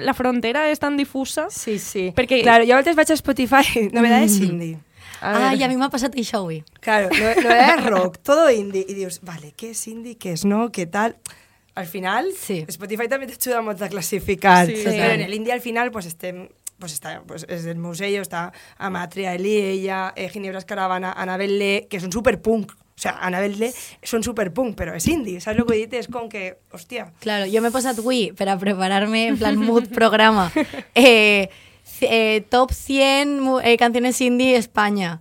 Speaker 5: la frontera és tan difusa...
Speaker 6: Sí, sí.
Speaker 5: Perquè-
Speaker 6: Claro, jo a vegades vaig a Spotify, (laughs) novedades indie.
Speaker 5: A
Speaker 4: Ai,
Speaker 5: ver.
Speaker 4: a mi m'ha passat això avui.
Speaker 6: Claro, no, no es rock, todo indie. Y dius, vale, ¿qué es indie? ¿Qué es no? ¿Qué tal? Al final,
Speaker 4: Sí.
Speaker 6: Spotify també t'ajuda molt a classificar.
Speaker 5: Sí,
Speaker 6: Però
Speaker 4: sí.
Speaker 6: en l'indie al final pues, estem pues està, pues, és el meu sello, està Amatria, Eliella, eh, Ginebra Caravana, Anabel Le, que són superpunk. O sea, Anabel Le són superpunk, però és indie. Saps el que he dit? És com que, hòstia...
Speaker 4: Claro, jo m'he posat avui per a preparar-me en plan mood programa. (laughs) Eh, eh, top 100 mu- eh, canciones indie España.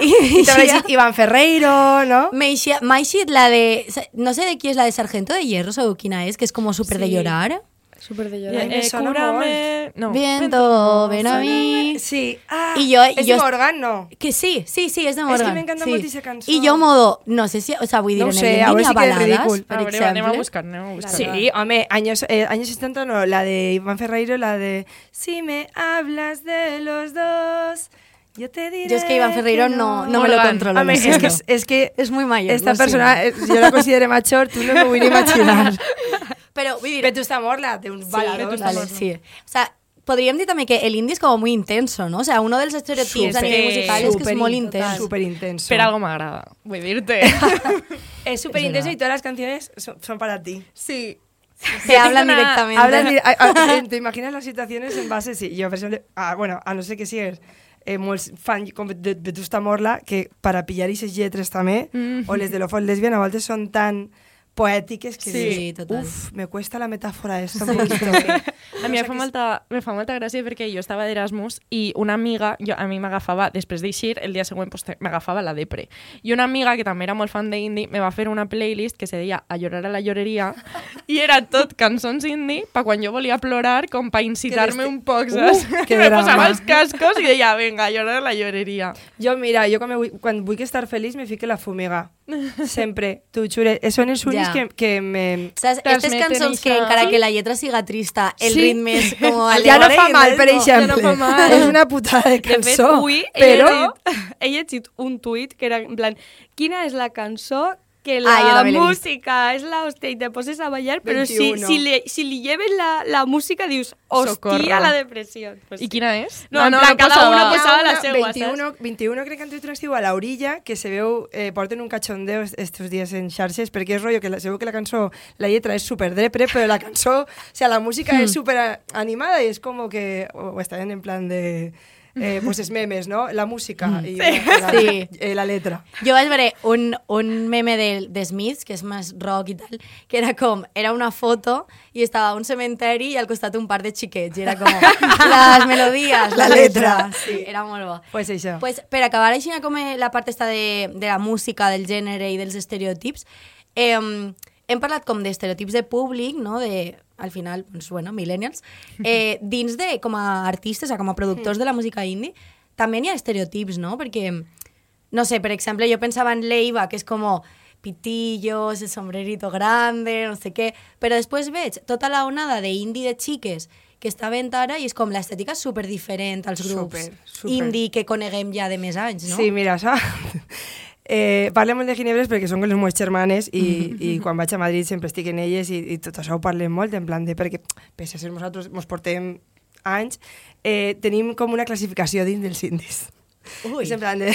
Speaker 6: I t'haurà llegit Ivan Ferreiro, no?
Speaker 4: Me eixia- m'ha eixit la de... No sé de qui és la de Sargento de Hierro, sabeu quina és? Que és com súper de
Speaker 3: Sí.
Speaker 4: llorar.
Speaker 3: Súper de llorar.
Speaker 6: Me
Speaker 5: eh, cúrame... No.
Speaker 4: Viento, ven a mí.
Speaker 6: Sí. Ah,
Speaker 4: I jo-
Speaker 6: és
Speaker 4: jo-
Speaker 6: de Morgan, no?
Speaker 4: Que sí, sí, sí, és de Morgan.
Speaker 6: que m'encanta
Speaker 4: sí.
Speaker 6: molt eixa cançó.
Speaker 4: I jo modo, no sé si, o sea, vull dir,
Speaker 6: No
Speaker 4: en
Speaker 6: sé,
Speaker 4: el
Speaker 6: a veure si
Speaker 4: ha
Speaker 6: que és
Speaker 4: balades,
Speaker 6: ridícul.
Speaker 4: per
Speaker 5: A veure, anem a buscar, anem a buscar.
Speaker 6: Sí, home, años, eh, años 70 no, la de Iván Ferreiro, la de Si me hablas de los dos, yo te diré
Speaker 4: Jo és que Iván Ferreiro
Speaker 6: que
Speaker 4: no, no me lo controlo.
Speaker 6: Home,
Speaker 4: lo
Speaker 6: és que, és, és que
Speaker 4: És muy mayor.
Speaker 6: esta persona,
Speaker 4: siento.
Speaker 6: eh, jo la considero major, tu no m'ho vull ni imaginar. (laughs)
Speaker 4: Però, vull dir,
Speaker 6: Vetusta Morla té uns
Speaker 4: Sí,
Speaker 6: baladors.
Speaker 4: vale, sí. O sea, podríem dir també que el indie és com muy intenso, no? O sea, uno dels estereotips a
Speaker 5: Súper,
Speaker 4: nivell musical és que és molt
Speaker 6: in-
Speaker 4: intens.
Speaker 6: Súper intenso.
Speaker 5: Per algo m'agrada, vull dir-te. (laughs)
Speaker 6: Es súper intenso y todas las canciones son, son para ti.
Speaker 5: sí.
Speaker 4: Te hablan
Speaker 5: una-
Speaker 4: directamente.
Speaker 6: Hablas di- a- a- te imaginas las situaciones en base, sí. Jo, per exemple, ah, bueno, a no ser que sigues eh, fan de Vetusta Morla, que per a pillar aquestes lletres també,
Speaker 5: Mm.
Speaker 6: o les de l'Ofol Lesbian, a voltes són tan poètiques que
Speaker 4: Sí,
Speaker 6: dius,
Speaker 4: total.
Speaker 6: uf, me cuesta la metàfora esta un poquito. (laughs)
Speaker 5: A mi em fa, molta, me fa molta gràcia perquè jo estava d'Erasmus i una amiga, jo, a mi m'agafava, després d'eixir, el dia següent pues, m'agafava la depre. I una amiga, que també era molt fan d'indie, me va fer una playlist que se deia A llorar a la lloreria i (laughs) era tot cançons indie pa quan jo volia plorar com pa incitar-me un poc,
Speaker 6: Uh,
Speaker 5: saps? (laughs)
Speaker 6: que
Speaker 5: me
Speaker 6: drama.
Speaker 5: posava els cascos i deia, venga, a llorar a la lloreria.
Speaker 6: Jo, mira, jo quan, vull, quan vull estar feliç me fique la fumiga. Sempre, jure. Són els únics cançons
Speaker 4: Ja.
Speaker 6: que, que me...
Speaker 4: Saps? Aquestes
Speaker 5: Transmeten
Speaker 4: cançons que encara que la lletra siga trista, el
Speaker 6: Sí.
Speaker 4: ritme és com
Speaker 6: Ja (laughs) no
Speaker 4: alegre
Speaker 6: fa mal, per exemple.
Speaker 5: Ja no fa mal. (laughs)
Speaker 6: És una putada de
Speaker 3: De fet,
Speaker 6: cançó.
Speaker 3: avui
Speaker 6: però...
Speaker 3: he, llegit, he llegit un tuit que era en plan, quina és la cançó que
Speaker 4: Ah,
Speaker 3: la
Speaker 4: vist.
Speaker 3: música es la hostia y te poses a bailar, pero si,
Speaker 6: 21.
Speaker 3: si, le, si li lleves la, la música dius, hostia,
Speaker 5: Socorro.
Speaker 3: la depresión. Pues
Speaker 5: ¿Y
Speaker 3: sí.
Speaker 5: quina és?
Speaker 3: No, en plan, cada uno posava la
Speaker 6: Una,
Speaker 3: seua,
Speaker 6: 21, 21 crec que han tret estiu a la orilla que se veu, eh, porten un cachondeo est- estos dies en xarxes perquè és rotllo que la, se veu que la cançó, la lletra és super depre, però la cançó, o sea, la música és super animada y es como que, o, o en plan de, eh, pues es memes, ¿no? La música y la, la,
Speaker 4: Sí.
Speaker 6: eh, la letra.
Speaker 4: Jo vaig veure un, un meme de, de Smiths, que és més rock i tal, que era com, era una foto i estava un cementeri i al costat un par de xiquets. I era com, (laughs) les melodies, la,
Speaker 6: La letra.
Speaker 4: letra. Sí, era molt bo.
Speaker 6: Pues això.
Speaker 4: Pues, per acabar així com la part esta de, de la música, del gènere i dels estereotips, eh, hem parlat com d'estereotips de públic, no? de, al final, doncs, bueno, millennials, eh, dins de, com a artistes, o com a productors de la música indie, també n'hi ha estereotips, no? Perquè, no sé, per exemple, jo pensava en Leiva, que és com pitillos, el sombrerito grande, no sé què, però després veig tota la onada de indie de xiques que està venint ara i és com l'estètica super diferent als grups
Speaker 6: Súper, súper.
Speaker 4: indie que coneguem ja de més anys, no?
Speaker 6: Sí, mira, això... Eh, parlem molt de ginebres perquè són les meves germanes i, i quan vaig a Madrid sempre estic en elles i, i tot això ho parlem molt, en plan de perquè, pese a ser nosaltres, ens portem anys, eh, tenim com una classificació dins dels indis.
Speaker 4: Ui.
Speaker 6: És en plan de...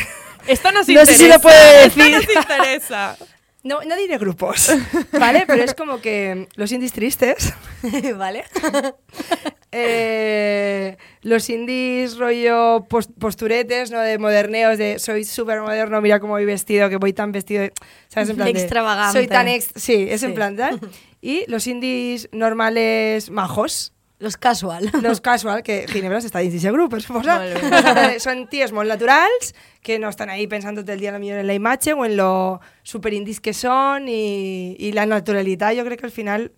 Speaker 5: Esto nos
Speaker 6: No sé
Speaker 5: interesa.
Speaker 6: si lo puede
Speaker 5: Esto
Speaker 6: decir.
Speaker 5: nos interesa.
Speaker 6: No, no diré grupos, (laughs) ¿vale? Pero es como que los indies tristes, (laughs)
Speaker 4: vale? (laughs)
Speaker 6: eh, los indies rollo pos- posturetes, ¿no? De moderneos, de soy súper moderno, mira cómo voy vestido, que voy tan vestido, de- ¿sabes? En plan de,
Speaker 4: Extravagante.
Speaker 6: Soy tan ex... Sí, es
Speaker 4: Sí.
Speaker 6: en plan tal. Y los indies normales majos,
Speaker 4: Los casual. (laughs)
Speaker 6: los casual, que Ginebra està dins d'aquest grup.
Speaker 4: Molt bé.
Speaker 6: Són ties molt naturals, que no estan ahí pensant tot el dia millor en la imatge o en lo superindis que són i, i la naturalitat, jo crec que al final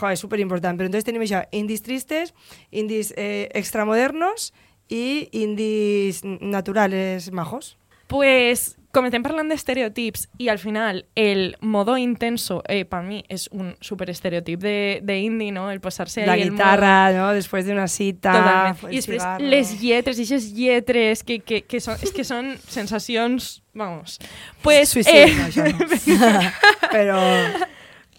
Speaker 6: jo, és superimportant. Però entonces tenim això, indis tristes, indis eh, extramodernos i indis naturales majos.
Speaker 5: Pues, com estem parlant d'estereotips i al final el modo intenso, eh, per mi, és un superestereotip de, de indie, no? El posar-se
Speaker 6: La
Speaker 5: ahí el
Speaker 6: guitarra, no? Després d'una cita...
Speaker 5: Totalment. I després
Speaker 6: cigarro.
Speaker 5: les lletres, aquestes lletres que, que, que, són, és que són sensacions... Vamos. Pues, eh,
Speaker 6: no, això no. (laughs) Però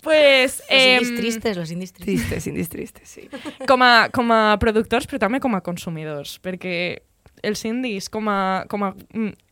Speaker 5: pues
Speaker 4: Los
Speaker 5: eh,
Speaker 4: indies tristes, los indies tristes.
Speaker 6: tristes, indis tristes, sí.
Speaker 5: com, a, com a productors, però també com a consumidors, perquè els indies, com a, com a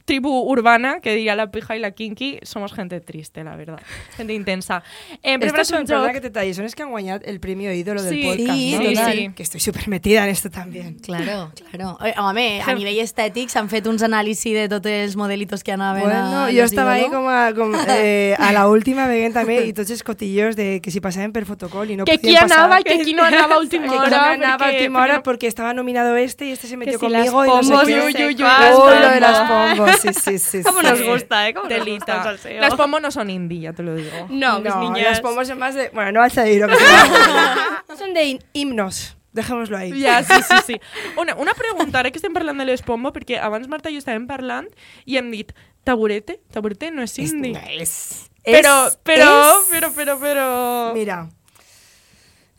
Speaker 5: tribu urbana, que diria la pija i la kinky, somos gente triste, la verdad. Gente intensa. Eh,
Speaker 6: son,
Speaker 5: un joc...
Speaker 6: que te talle, son los que han guanyat el premio ídolo del
Speaker 5: Sí,
Speaker 6: podcast,
Speaker 4: sí,
Speaker 6: ¿no?
Speaker 4: total.
Speaker 5: sí.
Speaker 6: Que estoy súper metida en esto también.
Speaker 4: Claro, (laughs) claro. Eh, Home, a nivell estètic s'han fet uns anàlisis de tots els modelitos que anaven
Speaker 6: Bueno,
Speaker 4: a
Speaker 6: estaba ahí
Speaker 4: ídolo.
Speaker 6: como a, como, (laughs) eh, a la última veient també i tots els cotillos de que si pasaven per fotocol y no
Speaker 5: Que anava i que qui no anava a última
Speaker 6: que
Speaker 5: hora.
Speaker 6: no anava a
Speaker 5: perquè-
Speaker 6: última hora
Speaker 5: perquè no-
Speaker 6: porque estaba nominado este y este se metió
Speaker 3: si las
Speaker 6: conmigo y no sé
Speaker 3: pombos,
Speaker 6: qué.
Speaker 3: uy, uy, uy,
Speaker 6: Uy,
Speaker 3: las
Speaker 6: lo de las
Speaker 3: pombos.
Speaker 6: Sí, sí, sí. (laughs)
Speaker 3: ¿Cómo
Speaker 6: sí.
Speaker 3: nos gusta, eh? ¿Cómo nos gusta el
Speaker 5: Telita.
Speaker 3: salseo?
Speaker 5: Las pomos no son indie, ya te lo digo.
Speaker 3: No, mis
Speaker 6: No,
Speaker 3: niñas.
Speaker 6: las pombos son más de... Bueno, no vas a decir lo que son. (laughs) de himnos. Dejémoslo ahí.
Speaker 5: Ja, sí, sí, sí. Una, una pregunta, ara que estem parlant de l'Espombo, perquè abans Marta i jo estàvem parlant i hem dit, taburete? Taburete no és
Speaker 6: Es-
Speaker 5: indie.
Speaker 6: no, es-
Speaker 5: Però,
Speaker 6: es-
Speaker 5: però,
Speaker 6: es-
Speaker 5: però, però, però...
Speaker 6: Mira,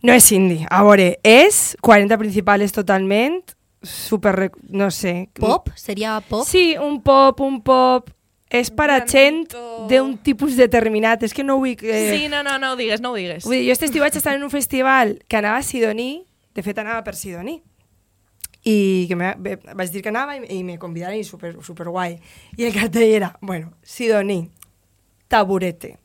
Speaker 6: no és indie. A veure, és 40 principales totalment, super, no sé.
Speaker 4: Pop? Seria pop?
Speaker 6: Sí, un pop, un pop. És per a gent d'un tipus determinat. És que no vull... Eh,
Speaker 5: Sí, no, no, no ho digues, no ho digues.
Speaker 6: Vull dir, jo este estiu vaig estar en un festival que anava a Sidoní, de fet anava per Sidoní, i que me, vaig dir que anava i, i me convidaren i super, super guai. I el cartell era, bueno, Sidoní, Taburete,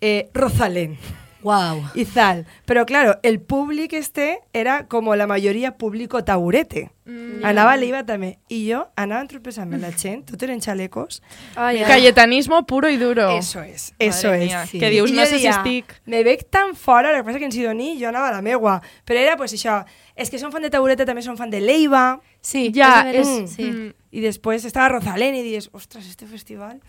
Speaker 6: eh, Rosalén,
Speaker 4: Wow.
Speaker 6: Izal. Pero claro, el públic este era como la mayoría público taburete.
Speaker 5: Mm.
Speaker 6: Anava a l'Iva també. I jo anava entropessant-me la gent, tot eren xalecos.
Speaker 3: Ay, ay.
Speaker 5: Cayetanismo puro y duro.
Speaker 6: Eso es, eso
Speaker 5: Madre
Speaker 6: es.
Speaker 5: mía,
Speaker 6: Sí.
Speaker 5: que dius,
Speaker 6: I
Speaker 5: no sé si estic...
Speaker 6: Me veig tan fora, el que passa que en Sidoní jo anava a la meua. Però era, pues, això, és que són fan de taburete, també són fan de Leiva.
Speaker 4: Sí,
Speaker 5: Ja,
Speaker 4: és, veres, sí.
Speaker 5: Mm.
Speaker 6: I després estava Rosalén i dius, ostres, este festival...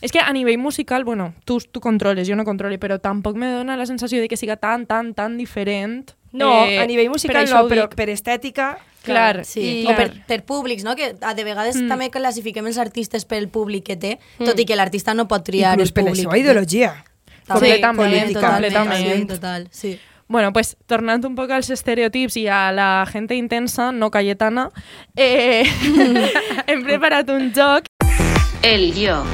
Speaker 5: És que a nivell musical, bueno, tu, tu controles, jo no controle, però tampoc me dona la sensació de que siga tan, tan, tan diferent.
Speaker 6: No,
Speaker 5: Eh,
Speaker 6: a nivell
Speaker 5: per
Speaker 6: musical
Speaker 5: això
Speaker 6: no, però
Speaker 5: dic.
Speaker 6: per estètica...
Speaker 5: Clar,
Speaker 4: Sí,
Speaker 5: I-
Speaker 4: o per, per públics, no? Que a de vegades
Speaker 5: Mm.
Speaker 4: mm. també classifiquem els artistes pel públic que té, tot i que l'artista no pot triar
Speaker 6: Inclús
Speaker 4: el
Speaker 6: per la
Speaker 4: públic.
Speaker 6: seva ideologia.
Speaker 5: Completament,
Speaker 6: política.
Speaker 5: completament.
Speaker 4: Sí, total, sí.
Speaker 5: Bueno, pues tornant un poc als estereotips i a la gente intensa, no Cayetana, eh, (laughs) hem preparat un joc
Speaker 2: El yo.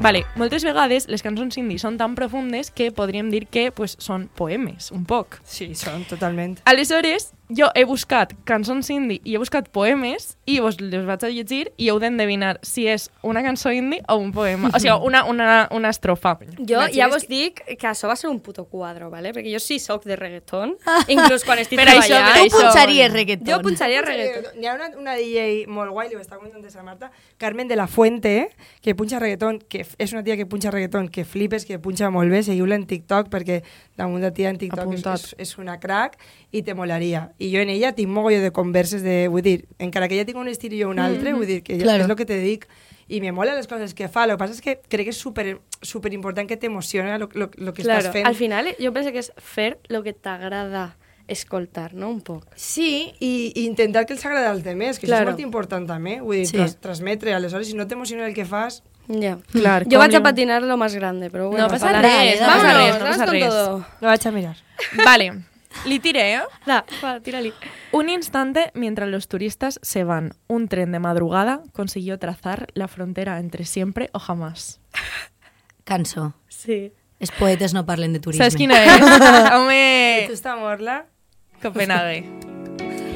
Speaker 5: Vale, moltes vegades les cançons indie són tan profundes que podríem dir que pues, són poemes, un poc.
Speaker 6: Sí, són totalment.
Speaker 5: Aleshores, jo he buscat cançons indie i he buscat poemes i vos les vaig a llegir i heu d'endevinar si és una cançó indie o un poema. O sigui, una, una, una estrofa.
Speaker 3: Jo
Speaker 6: Imagines
Speaker 3: ja vos
Speaker 6: que-
Speaker 3: dic que això va ser un puto quadro, ¿vale? Perquè jo sí soc de reggaeton, inclús quan estic
Speaker 5: Per això,
Speaker 3: treballant.
Speaker 5: per
Speaker 4: Tu
Speaker 5: això.
Speaker 4: punxaries reggaeton.
Speaker 3: Jo punxaria reggaeton.
Speaker 6: Hi ha una, una DJ molt guai, li ho estava comentant a Marta, Carmen de la Fuente, que punxa reggaeton, que és una tia que punxa reggaeton, que flipes, que punxa molt bé, seguiu-la en TikTok, perquè damunt de tia en TikTok
Speaker 5: Apuntat.
Speaker 6: és, és una crack i te molaria. I jo en ella tinc mogolló de converses de, vull dir, encara que ella tinc un estil i jo un altre, vull dir, que
Speaker 4: Claro.
Speaker 6: és el que te dic, i me mola les coses que fa, el que passa és que crec que és super, super important que t'emociona lo que
Speaker 3: Claro,
Speaker 6: estàs fent.
Speaker 3: al final jo penso que és fer el que t'agrada escoltar, no? Un poc.
Speaker 6: Sí, i, i intentar que els agradi als demés, que
Speaker 3: Claro.
Speaker 6: això és molt important també, vull dir,
Speaker 4: Sí.
Speaker 6: tras, transmetre, aleshores si no t'emociona el que fas,
Speaker 3: Ja.
Speaker 5: Clar,
Speaker 3: Jo vaig a patinar lo más grande, però bueno.
Speaker 5: No passa res, no passa
Speaker 3: Vámonos,
Speaker 5: res, no
Speaker 3: vamos
Speaker 5: passa
Speaker 3: con
Speaker 5: res.
Speaker 3: todo.
Speaker 6: lo vaig a mirar.
Speaker 5: Vale, li tiré, eh?
Speaker 3: Da, va, tírali.
Speaker 5: Un instante mientras los turistas se van. Un tren de madrugada consiguió trazar la frontera entre siempre o jamás.
Speaker 4: Cançó.
Speaker 3: Sí.
Speaker 4: Els poetes no parlen de turisme.
Speaker 5: ¿Sabes quién es? (laughs)
Speaker 6: Tu
Speaker 5: Home,
Speaker 6: està morla?
Speaker 5: Copenhague.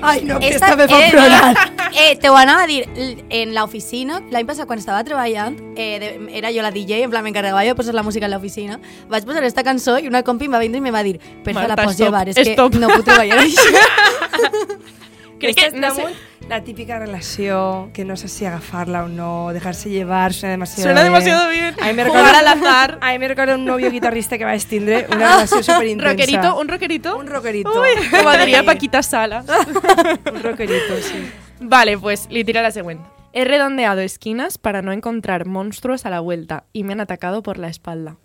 Speaker 6: Ai, no, que
Speaker 4: Esta-
Speaker 6: esta me fa
Speaker 4: eh,
Speaker 6: plorar.
Speaker 4: Eh, te anava a dir, en l'oficina, l'any passat quan estava treballant, eh, de, era jo la DJ, en plan m'encarregava jo de posar la música a l'oficina, vaig posar esta cançó i una compi em va vindre i me va dir per la
Speaker 5: Marta,
Speaker 4: pots
Speaker 5: stop,
Speaker 4: llevar, és
Speaker 5: stop."
Speaker 4: que no puc treballar així. (laughs) (laughs)
Speaker 6: És
Speaker 5: no sé,
Speaker 6: la típica relació que no sé si agafarla o no, dejarse llevar, suena demasiado
Speaker 5: Suena
Speaker 6: bien.
Speaker 5: demasiado bien.
Speaker 6: A mí me recuerda,
Speaker 5: al azar. (laughs)
Speaker 6: A mí me recuerda un novio guitarrista que va a tindre una relació súper intensa.
Speaker 5: rockerito, un rockerito.
Speaker 6: Un rockerito.
Speaker 5: Uy, como (laughs) diría
Speaker 6: Sí.
Speaker 5: Paquita Salas. (laughs)
Speaker 6: Un rockerito, sí.
Speaker 5: Vale, pues le tira la segunda. He redondeado esquinas para no encontrar monstruos a la vuelta y me han atacado por la espalda.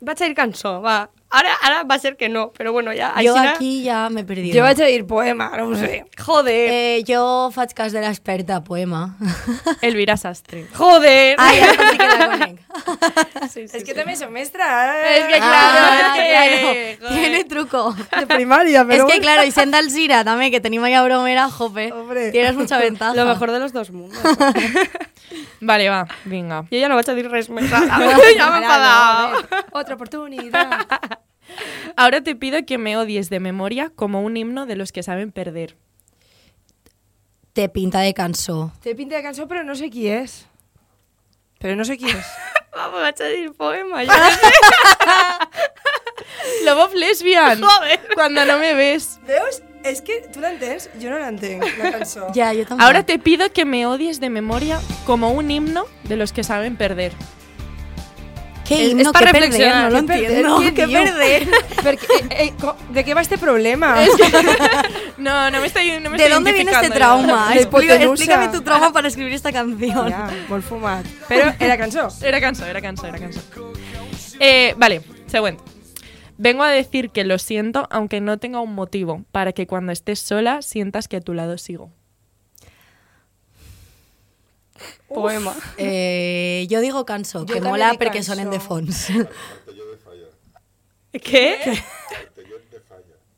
Speaker 3: Vaig a ir cançó, va. Ara, ara va ser que no, però bueno, ja...
Speaker 4: Jo
Speaker 3: aixina-
Speaker 4: aquí ja m'he perdit.
Speaker 6: Jo vaig a dir poema, no ho sé.
Speaker 3: Joder.
Speaker 4: Eh, jo faig cas de l'experta, poema. (laughs)
Speaker 5: Elvira Sastre.
Speaker 3: Joder.
Speaker 4: Ai, ara sí que la conec. (laughs)
Speaker 3: sí, sí,
Speaker 6: És que
Speaker 3: sí.
Speaker 6: també som mestra, eh?
Speaker 5: Es que claro,
Speaker 4: Ah,
Speaker 5: es que...
Speaker 4: claro. Tiene truco.
Speaker 6: De primària,
Speaker 4: Es
Speaker 6: però...
Speaker 4: que claro, y siendo Alzira también, que teníamos ya bromera, jope.
Speaker 6: Hombre.
Speaker 4: Tienes mucha ventaja.
Speaker 3: Lo mejor de los dos mundos. (laughs)
Speaker 5: Vale, va, venga.
Speaker 3: Jo ja no vaig a dir res més. ja
Speaker 6: Ara,
Speaker 3: m'he
Speaker 6: no, a
Speaker 3: enfadat.
Speaker 6: ver, Otra oportunidad.
Speaker 5: Ahora te pido que me odies de memoria como un himno de los que saben perder.
Speaker 4: Te pinta de cançó.
Speaker 6: Té pinta de cançó, però no sé qui és. Però no sé qui és. (laughs)
Speaker 3: Vamos, a dir poema. Ja.
Speaker 5: Love of Lesbian.
Speaker 3: Joder.
Speaker 5: Cuando no me ves.
Speaker 6: Veus? És que tu l'entens? Jo no l'entenc, la cançó.
Speaker 4: Ya, yo también.
Speaker 5: Ahora te pido que me odies de memoria como un himno de los que saben perder.
Speaker 4: ¿Qué
Speaker 3: Es-
Speaker 4: himno?
Speaker 3: es pa
Speaker 4: ¿Qué perder?
Speaker 3: reflexionar.
Speaker 4: No lo entiendo. ¿Qué (laughs) perder? (laughs)
Speaker 6: Eh, eh, de què va este problema? (laughs)
Speaker 5: No, no me estoy, no me
Speaker 4: ¿De
Speaker 5: estoy
Speaker 4: dónde viene este trauma? Explícame tu trauma para escribir esta canción.
Speaker 6: Ja, molt fumat. Però era cançó.
Speaker 5: Era canso, era canso, era canso. Eh, vale, segundo. Vengo a decir que lo siento aunque no tenga un motivo, para que cuando estés sola sientas que a tu lado sigo. (laughs)
Speaker 3: Poema.
Speaker 4: Eh, yo digo canso,
Speaker 6: Yo
Speaker 4: que
Speaker 6: también
Speaker 4: mola
Speaker 6: dic
Speaker 4: porque sonen de
Speaker 6: cançó.
Speaker 4: fons.
Speaker 3: Què?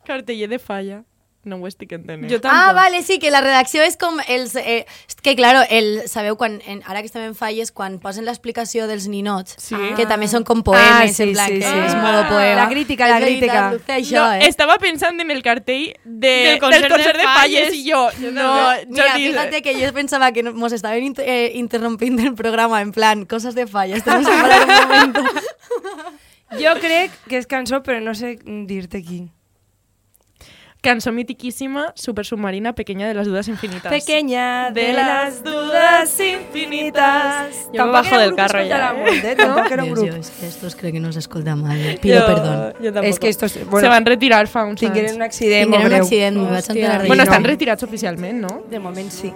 Speaker 5: Carteller de falla. No ho estic entenent.
Speaker 3: Jo tampoc.
Speaker 4: Ah, vale, sí, que la redacció és com els... Eh, que, claro, el, sabeu, quan, en, ara que estem en falles, quan posen l'explicació dels ninots,
Speaker 5: Sí.
Speaker 4: que també són com poemes,
Speaker 6: Ah, sí,
Speaker 4: en plan,
Speaker 6: sí,
Speaker 4: que
Speaker 6: sí.
Speaker 4: és modo poema.
Speaker 6: La crítica, la
Speaker 4: veritat,
Speaker 6: crítica.
Speaker 4: Luce, això,
Speaker 5: No,
Speaker 4: eh?
Speaker 5: estaba pensando en el cartel de,
Speaker 3: Del
Speaker 5: del
Speaker 3: concert
Speaker 5: concert,
Speaker 3: de
Speaker 5: de, Falles
Speaker 3: Falles.
Speaker 5: y yo, no,
Speaker 4: Mira,
Speaker 5: Jordi,
Speaker 4: fíjate que yo pensaba que nos estaban inter- eh, interrumpiendo el programa, en plan, cosas de fallas. Tenemos que parar un momento. (laughs)
Speaker 6: Jo crec que és cançó, però no sé dir-te qui.
Speaker 5: Canción mitiquísima, super submarina, pequeña de las dudas infinitas.
Speaker 6: Pequeña
Speaker 5: de las dudas infinitas.
Speaker 3: Yo me bajo del carro ya,
Speaker 6: Eh? Tampoc era un
Speaker 4: Dios,
Speaker 6: grup.
Speaker 4: yo, es que estos creo que nos escolta mal. Pido perdón.
Speaker 3: Jo tampoc.
Speaker 6: És que estos...
Speaker 5: Se
Speaker 6: Bueno,
Speaker 5: van a retirar fa uns
Speaker 6: tingueren
Speaker 5: anys.
Speaker 6: un accident
Speaker 4: Tingueren
Speaker 6: molt
Speaker 4: un accident, me vaig enterar
Speaker 5: Bueno,
Speaker 6: no.
Speaker 5: estan retirats oficialment, no?
Speaker 6: De moment sí.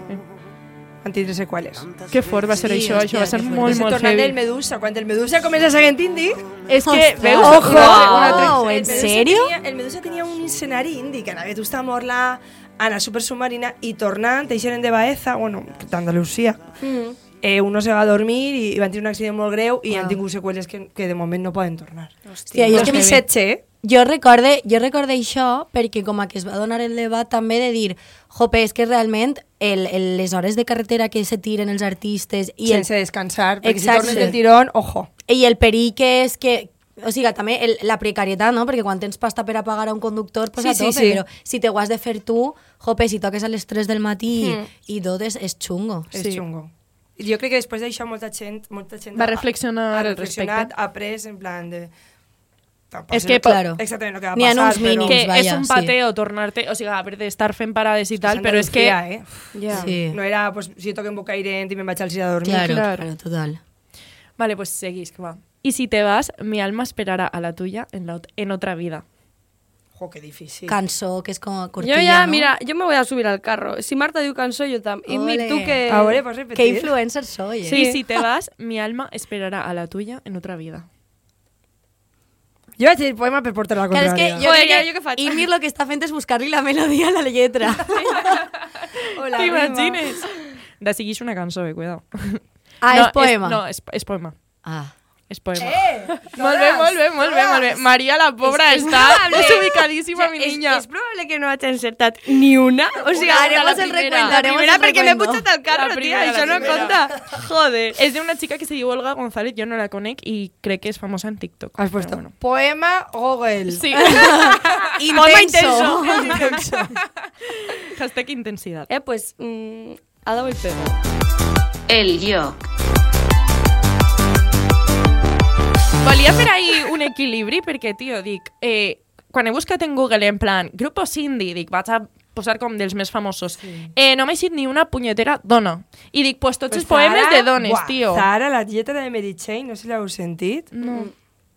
Speaker 6: Van tindre seqüeles.
Speaker 5: Que fort va ser
Speaker 4: Sí,
Speaker 5: això, això va ser molt,
Speaker 6: Molt,
Speaker 5: molt
Speaker 6: tornant del
Speaker 5: heavy.
Speaker 6: Medusa, quan el Medusa comença seguint indie...
Speaker 5: És que,
Speaker 4: Ostres.
Speaker 5: veus?
Speaker 6: Ojo!
Speaker 5: Altra-
Speaker 4: Oh,
Speaker 6: El
Speaker 4: ¿en?
Speaker 6: Tenia, el Medusa tenia un escenari indie, que anava tu a Morla, a la Super Submarina, i tornant, eixeren de Baeza, bueno, d'Andalusia,
Speaker 3: Mm.
Speaker 6: eh, uno se va a dormir i van tenir un accident molt greu i
Speaker 4: Wow.
Speaker 6: han tingut seqüeles que, que de moment no poden tornar.
Speaker 4: Hòstia, i és que mi-
Speaker 6: Setxe, eh?
Speaker 4: Jo recorde, jo recorde això perquè com a que es va donar el debat també de dir jope, és que realment el, el, les hores de carretera que se tiren els artistes i el,
Speaker 6: sense descansar, perquè
Speaker 4: Exacte.
Speaker 6: si tornes del tirón, ojo.
Speaker 4: i el perill que és que o sigui, també el, la precarietat, no? Perquè quan tens pasta per a pagar a un conductor, pues
Speaker 6: Sí,
Speaker 4: a
Speaker 6: sí,
Speaker 4: tope,
Speaker 6: sí.
Speaker 4: però si te ho has de fer tu, jope, si toques a les 3 del matí
Speaker 6: Mm.
Speaker 4: i tot és, és xungo.
Speaker 6: És
Speaker 5: Sí.
Speaker 6: xungo. Jo crec que després d'això molta gent, molta gent
Speaker 5: Va
Speaker 6: ha-
Speaker 5: reflexionar
Speaker 6: ha
Speaker 5: al
Speaker 6: reflexionat,
Speaker 5: respecte.
Speaker 6: ha après en plan de... Tampoc
Speaker 5: És que,
Speaker 6: lo-
Speaker 4: claro,
Speaker 6: exactament el que va
Speaker 4: n'hi ha
Speaker 6: passar, però...
Speaker 4: mínims.
Speaker 5: que
Speaker 4: vaya,
Speaker 5: és un
Speaker 4: sí.
Speaker 5: pateo tornar-te, o sigui, haver d'estar fent parades i tal, però és que...
Speaker 6: Eh? (laughs)
Speaker 3: Ja.
Speaker 4: Sí.
Speaker 6: No era, pues, si jo toco en Bocairent i me'n vaig al Gira a dormir.
Speaker 4: Claro,
Speaker 5: Claro.
Speaker 4: claro, total.
Speaker 5: Vale, pues seguís, que va. Y si te vas, mi alma esperará a la tuya en, la ot- en otra vida.
Speaker 6: Jo, que difícil.
Speaker 4: Cançó, que és com
Speaker 3: Yo ya,
Speaker 4: no?
Speaker 3: mira, yo me voy a subir al carro. Si Marta diu cançó, yo también. Y tú que...
Speaker 6: A veure, pots repetir?
Speaker 4: Que influencer soy, eh?
Speaker 3: Sí.
Speaker 5: Y si te vas, mi alma esperará a la tuya en otra vida.
Speaker 6: Jo vaig dir poema per portar la
Speaker 4: Claro, és
Speaker 6: contrària.
Speaker 4: que jo
Speaker 3: Joder, ja, jo què faig?
Speaker 4: Ymir lo que està fent és buscar-li la melodia a la lletra. (laughs)
Speaker 6: Hola,
Speaker 5: T'imagines? De seguís una cançó, eh, cuidado.
Speaker 4: Ah,
Speaker 5: no,
Speaker 4: és poema.
Speaker 5: no, és, és poema.
Speaker 4: Ah.
Speaker 5: És poema.
Speaker 6: Eh!
Speaker 5: molt bé, molt bé, molt bé, molt bé. Maria, la pobra, està desubicadíssima, (laughs) mi
Speaker 3: és,
Speaker 5: niña.
Speaker 3: és probable que no hagi encertat ni una. O sigui,
Speaker 4: Haremos
Speaker 3: la
Speaker 4: el
Speaker 3: primera.
Speaker 4: recuento,
Speaker 3: La
Speaker 4: haremos
Speaker 3: primera
Speaker 4: el
Speaker 3: perquè m'he
Speaker 4: recuento.
Speaker 3: pujat al carro, tia,
Speaker 5: primera,
Speaker 3: això
Speaker 5: la
Speaker 3: no compta. Joder.
Speaker 5: És d'una chica que se diu Olga González, jo no la conec i crec que és famosa en TikTok.
Speaker 6: Has puesto
Speaker 5: bueno.
Speaker 6: poema Google.
Speaker 5: Sí. (laughs) (laughs)
Speaker 4: Intenso.
Speaker 5: intenso. Hashtag intensidad.
Speaker 3: Eh, pues, mm, ha dado el pego.
Speaker 2: El yo.
Speaker 5: Volia fer ahir un equilibri perquè, tio, dic, eh, quan he buscat en Google en plan grupos indie, dic, vaig a posar com dels més famosos. Eh, no m'ha eixit ni una punyetera dona. I dic, pues tots els poemes de dones,
Speaker 6: buah,
Speaker 5: tio.
Speaker 6: Zara, la lletra de Mary Chain, no sé si l'heu sentit.
Speaker 5: No.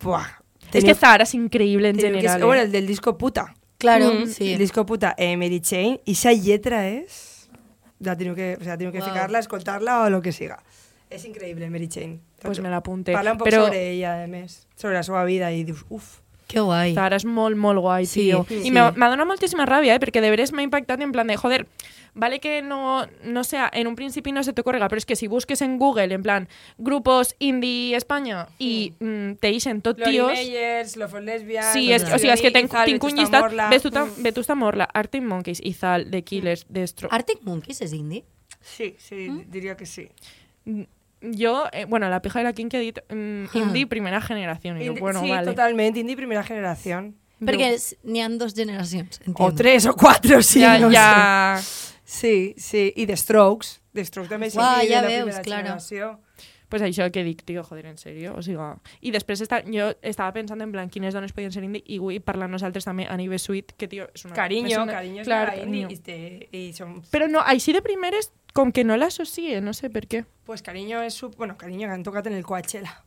Speaker 6: Buah.
Speaker 5: És que Zara és increïble en
Speaker 6: teniu que-
Speaker 5: general.
Speaker 6: Bueno,
Speaker 5: eh?
Speaker 6: el del disco puta.
Speaker 4: Claro,
Speaker 3: Mm.
Speaker 4: sí.
Speaker 6: El disco puta, eh, Mary Chain, i esa lletra és... La teniu que, o sea, teniu que
Speaker 4: Wow.
Speaker 6: ficar-la, escoltar-la o lo que siga. És increïble, Mary Chain.
Speaker 5: Pues me l'apunte.
Speaker 6: Parla un poc
Speaker 5: Però-
Speaker 6: sobre ella, a més. Sobre la seva vida i dius, uf.
Speaker 4: Que guai.
Speaker 5: Zara és molt, molt guai,
Speaker 4: Sí,
Speaker 5: tio.
Speaker 4: sí.
Speaker 5: I m'ha donat moltíssima ràbia, eh? perquè de veres m'ha impactat en plan de, joder, vale que no, no sea, en un principi no se te ocurriga, però és que si busques en Google, en plan, grupos indie España, i mm, te ixen tot
Speaker 6: Lori
Speaker 5: tios...
Speaker 6: Meyers, Lo for Lesbian...
Speaker 5: Sí, és, o sigui, és que llistat,
Speaker 6: Morla.
Speaker 5: Vetusta, Morla, Arctic Monkeys, Izal, The Killers, Destro...
Speaker 4: Arctic Monkeys és indie?
Speaker 6: Sí, sí, diria que sí.
Speaker 5: Jo, eh, bueno, la pija de la King que mm, indie primera generación. Jo,
Speaker 6: Indi-
Speaker 5: bueno,
Speaker 6: sí,
Speaker 5: vale.
Speaker 6: totalment, indie primera generación.
Speaker 4: Perquè és- n'hi han dos generacions,
Speaker 6: O tres o cuatro, sí,
Speaker 5: ja,
Speaker 6: no
Speaker 5: ja...
Speaker 6: sé. Sí, sí, i The Strokes. The Strokes també és
Speaker 4: Uah,
Speaker 6: indie
Speaker 4: ja
Speaker 6: de la
Speaker 4: veus,
Speaker 6: primera
Speaker 4: claro.
Speaker 6: generació.
Speaker 5: Pues això que dic, tio, joder, en sèrio, o sigui... I després està, jo estava pensant en plan quines dones podien ser indie i avui parlant nosaltres també a nivell suite, que, tio, és una...
Speaker 6: Cariño,
Speaker 5: és una,
Speaker 6: cariño és
Speaker 5: clar,
Speaker 6: clar, indie
Speaker 5: Cariño.
Speaker 6: i, te, i som...
Speaker 5: Però no, així de primeres, com que no l'associe, no sé per què.
Speaker 6: Pues Cariño és... Sub... Bueno, Cariño que han tocat en el Coachella.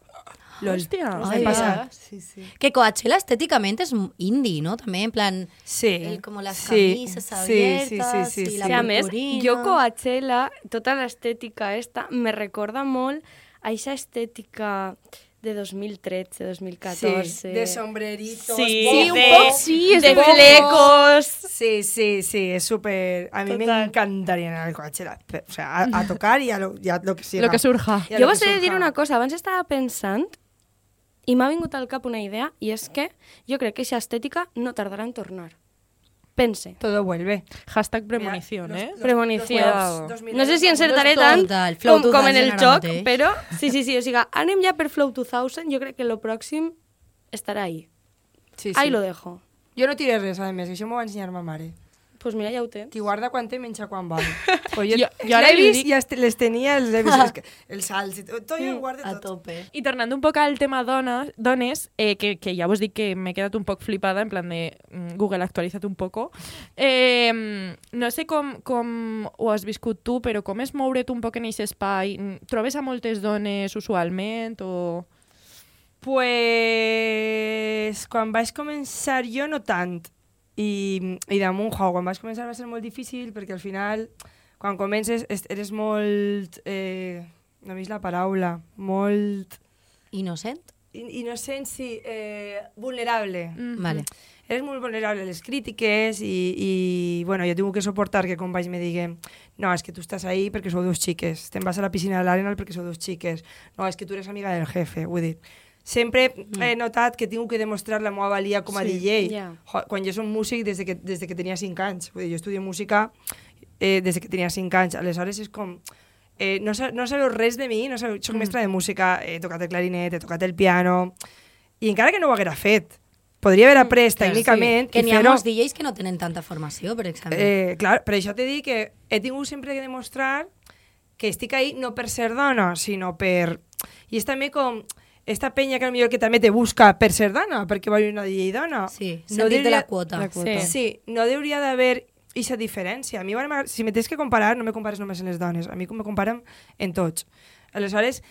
Speaker 6: Lol.
Speaker 5: Hòstia.
Speaker 4: Ja.
Speaker 6: Sí, sí.
Speaker 4: Que Coachella estéticamente es indie, ¿no? También, en plan,
Speaker 6: Sí.
Speaker 4: el- como las
Speaker 6: sí,
Speaker 4: camisas
Speaker 6: sí,
Speaker 4: abiertas
Speaker 6: sí, sí, sí,
Speaker 4: y la
Speaker 6: sí.
Speaker 3: A més, jo Coachella, tota l'estètica esta, me recorda molt a aquesta estètica de 2013, 2014.
Speaker 6: Sí, de sombreritos,
Speaker 3: Sí, un sí,
Speaker 6: de
Speaker 3: de flecos.
Speaker 6: Sí, sí, sí, es súper... A mí me encantaría ir al Coachella. O sea, a, a tocar y a lo, y a lo que siga.
Speaker 5: Lo que surja.
Speaker 3: Jo vos he de dir una cosa, abans estava pensant i m'ha vingut al cap una idea i és que jo crec que aquesta estètica no tardarà en tornar. Pense.
Speaker 6: Todo vuelve.
Speaker 5: Hashtag premonición,
Speaker 6: Mira,
Speaker 5: eh?
Speaker 6: los-
Speaker 3: Premonició.
Speaker 5: Cuidado.
Speaker 6: Los
Speaker 3: No sé si encertaré tant
Speaker 4: total, Flow
Speaker 3: com, com en el joc, però sí, sí, sí, o sigui, anem ja per Flow 2000, jo crec que lo pròxim estarà ahí.
Speaker 6: Sí, sí.
Speaker 3: Ahí lo dejo.
Speaker 6: Jo no tiré res, a més, això m'ho va ensenyar ma mare.
Speaker 3: Pues mira, ja ho tens.
Speaker 6: Qui guarda quan té, menja quan vol. (laughs) Pues jo,
Speaker 5: Jo-
Speaker 6: els
Speaker 5: jo ara
Speaker 6: levis
Speaker 5: dic-
Speaker 6: ja les tenia, els (laughs) és que, els salts i tot, tot jo ho guardo
Speaker 4: a
Speaker 6: tot.
Speaker 4: tope.
Speaker 5: I tornant un poc al tema dones, dones eh, que, que ja vos dic que m'he quedat un poc flipada, en plan de mm, Google, actualitza't un poco. Eh, no sé com, com ho has viscut tu, però com és moure't un poc en aquest espai? Mm, Trobes a moltes dones usualment o...
Speaker 6: Pues quan vaig començar jo no tant i, i damunt, jo, quan vaig començar va ser molt difícil perquè al final quan comences es- eres molt, eh, no he vist la paraula, molt
Speaker 4: Innocent?
Speaker 6: in- innocent, sí, eh, vulnerable.
Speaker 4: Vale.
Speaker 6: Eres molt vulnerable a les crítiques i, i bueno, jo tinc que suportar que companys me diguen no, és que tu estàs ahí perquè sou dos xiques, te'n vas a la piscina de l'Arenal perquè sou dos xiques, no, és que tu eres amiga del jefe, vull dir, sempre he notat que tinc que demostrar la meva valia com a
Speaker 3: Sí,
Speaker 6: DJ.
Speaker 3: ja.
Speaker 6: Jo, Quan jo som músic des de que, des de que tenia 5 anys, vull dir, jo estudio música eh, des de que tenia 5 anys, aleshores és com eh, no, sa no sabeu res de mi, no sabeu, soc mestra de música, he tocat el clarinet, he tocat el piano, i encara que no ho haguera fet, podria haver après tècnicament
Speaker 4: Que
Speaker 6: i
Speaker 4: n'hi ha molts DJs que no tenen tanta formació, per exemple.
Speaker 6: Eh, clar, per això t'he dit que he tingut sempre que demostrar que estic ahí no per ser dona, sinó per... I és també com esta penya que millor que també te busca per ser dona, perquè va una DJ dona.
Speaker 4: Sí, sentit de la quota.
Speaker 3: La quota.
Speaker 6: Sí, sí no hauria d'haver aquesta diferència. A mi, si me tens que comparar, no me compares només en les dones. A mi me comparen en tots. Aleshores,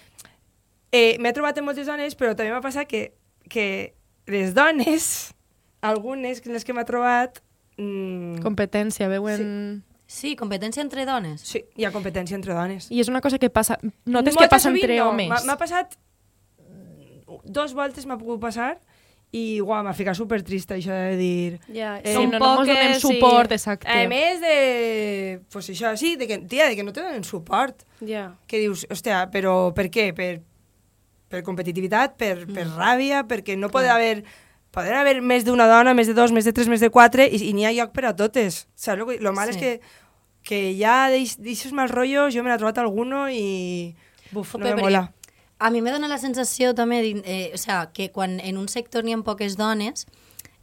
Speaker 6: eh, m'he trobat en moltes dones, però també m'ha passat que, que les dones, (laughs) algunes, les que m'ha trobat... Mm,
Speaker 5: Competència, veuen...
Speaker 4: Sí, competència entre dones.
Speaker 6: sí, hi ha competència entre dones.
Speaker 5: I és una cosa que passa... Notes
Speaker 6: Moltes
Speaker 5: que passa entre
Speaker 6: no.
Speaker 5: homes.
Speaker 6: M'ha passat... Dos voltes m'ha pogut passar i, uau, m'ha ficat super trista això de dir...
Speaker 3: Ja,
Speaker 6: Eh,
Speaker 5: Sí, no, no mos donem suport, exacte.
Speaker 6: A més de... Pues això, sí, de que, tia, de que no te donen suport.
Speaker 3: Ja.
Speaker 6: Que dius, hòstia, però per què? Per, per competitivitat, per, per ràbia, perquè no pot haver... Poden haver més d'una dona, més de dos, més de tres, més de quatre, i, i n'hi ha lloc per a totes. Saps? Lo, que- lo mal
Speaker 4: Sí.
Speaker 6: és que, que ja d'aixos mal rotllos jo me n'he trobat alguno i... Buf, no me mola.
Speaker 4: A mi me dona la sensació també, eh, o sea, que quan en un sector n'hi ha poques dones,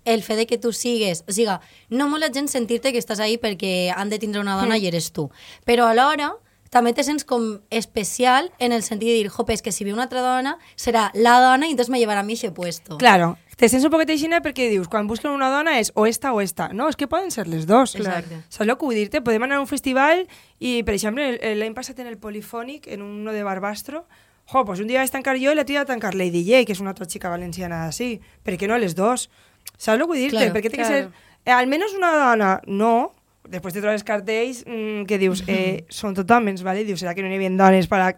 Speaker 4: el fet de que tu sigues... O sigui, no mola gens sentir-te que estàs ahí perquè han de tindre una dona i eres tu. Però alhora també te sents com especial en el sentit de dir, jope, és que si ve una altra dona, serà la dona i entonces me llevarà a mi ese puesto.
Speaker 6: Claro, te sents un poquet aixina perquè dius, quan busquen una dona és o esta o esta. No, és que poden ser les dos.
Speaker 4: Exacte.
Speaker 6: Saps el que vull dir-te? Podem anar a un festival i, per exemple, l'any passat en el Polifònic, en uno de Barbastro, jo, pues un dia vaig tancar jo i l'altre dia va tancar Lady J, que és una altra xica valenciana així. Per què no les dos? Saps el que vull dir-te?
Speaker 4: Claro,
Speaker 6: Perquè té que
Speaker 3: claro.
Speaker 6: ser... Eh, almenys una dona, no. Després te trobes cartells mm, que dius, eh, són tot homes, ¿vale? Dius, serà que no n'hi havia dones para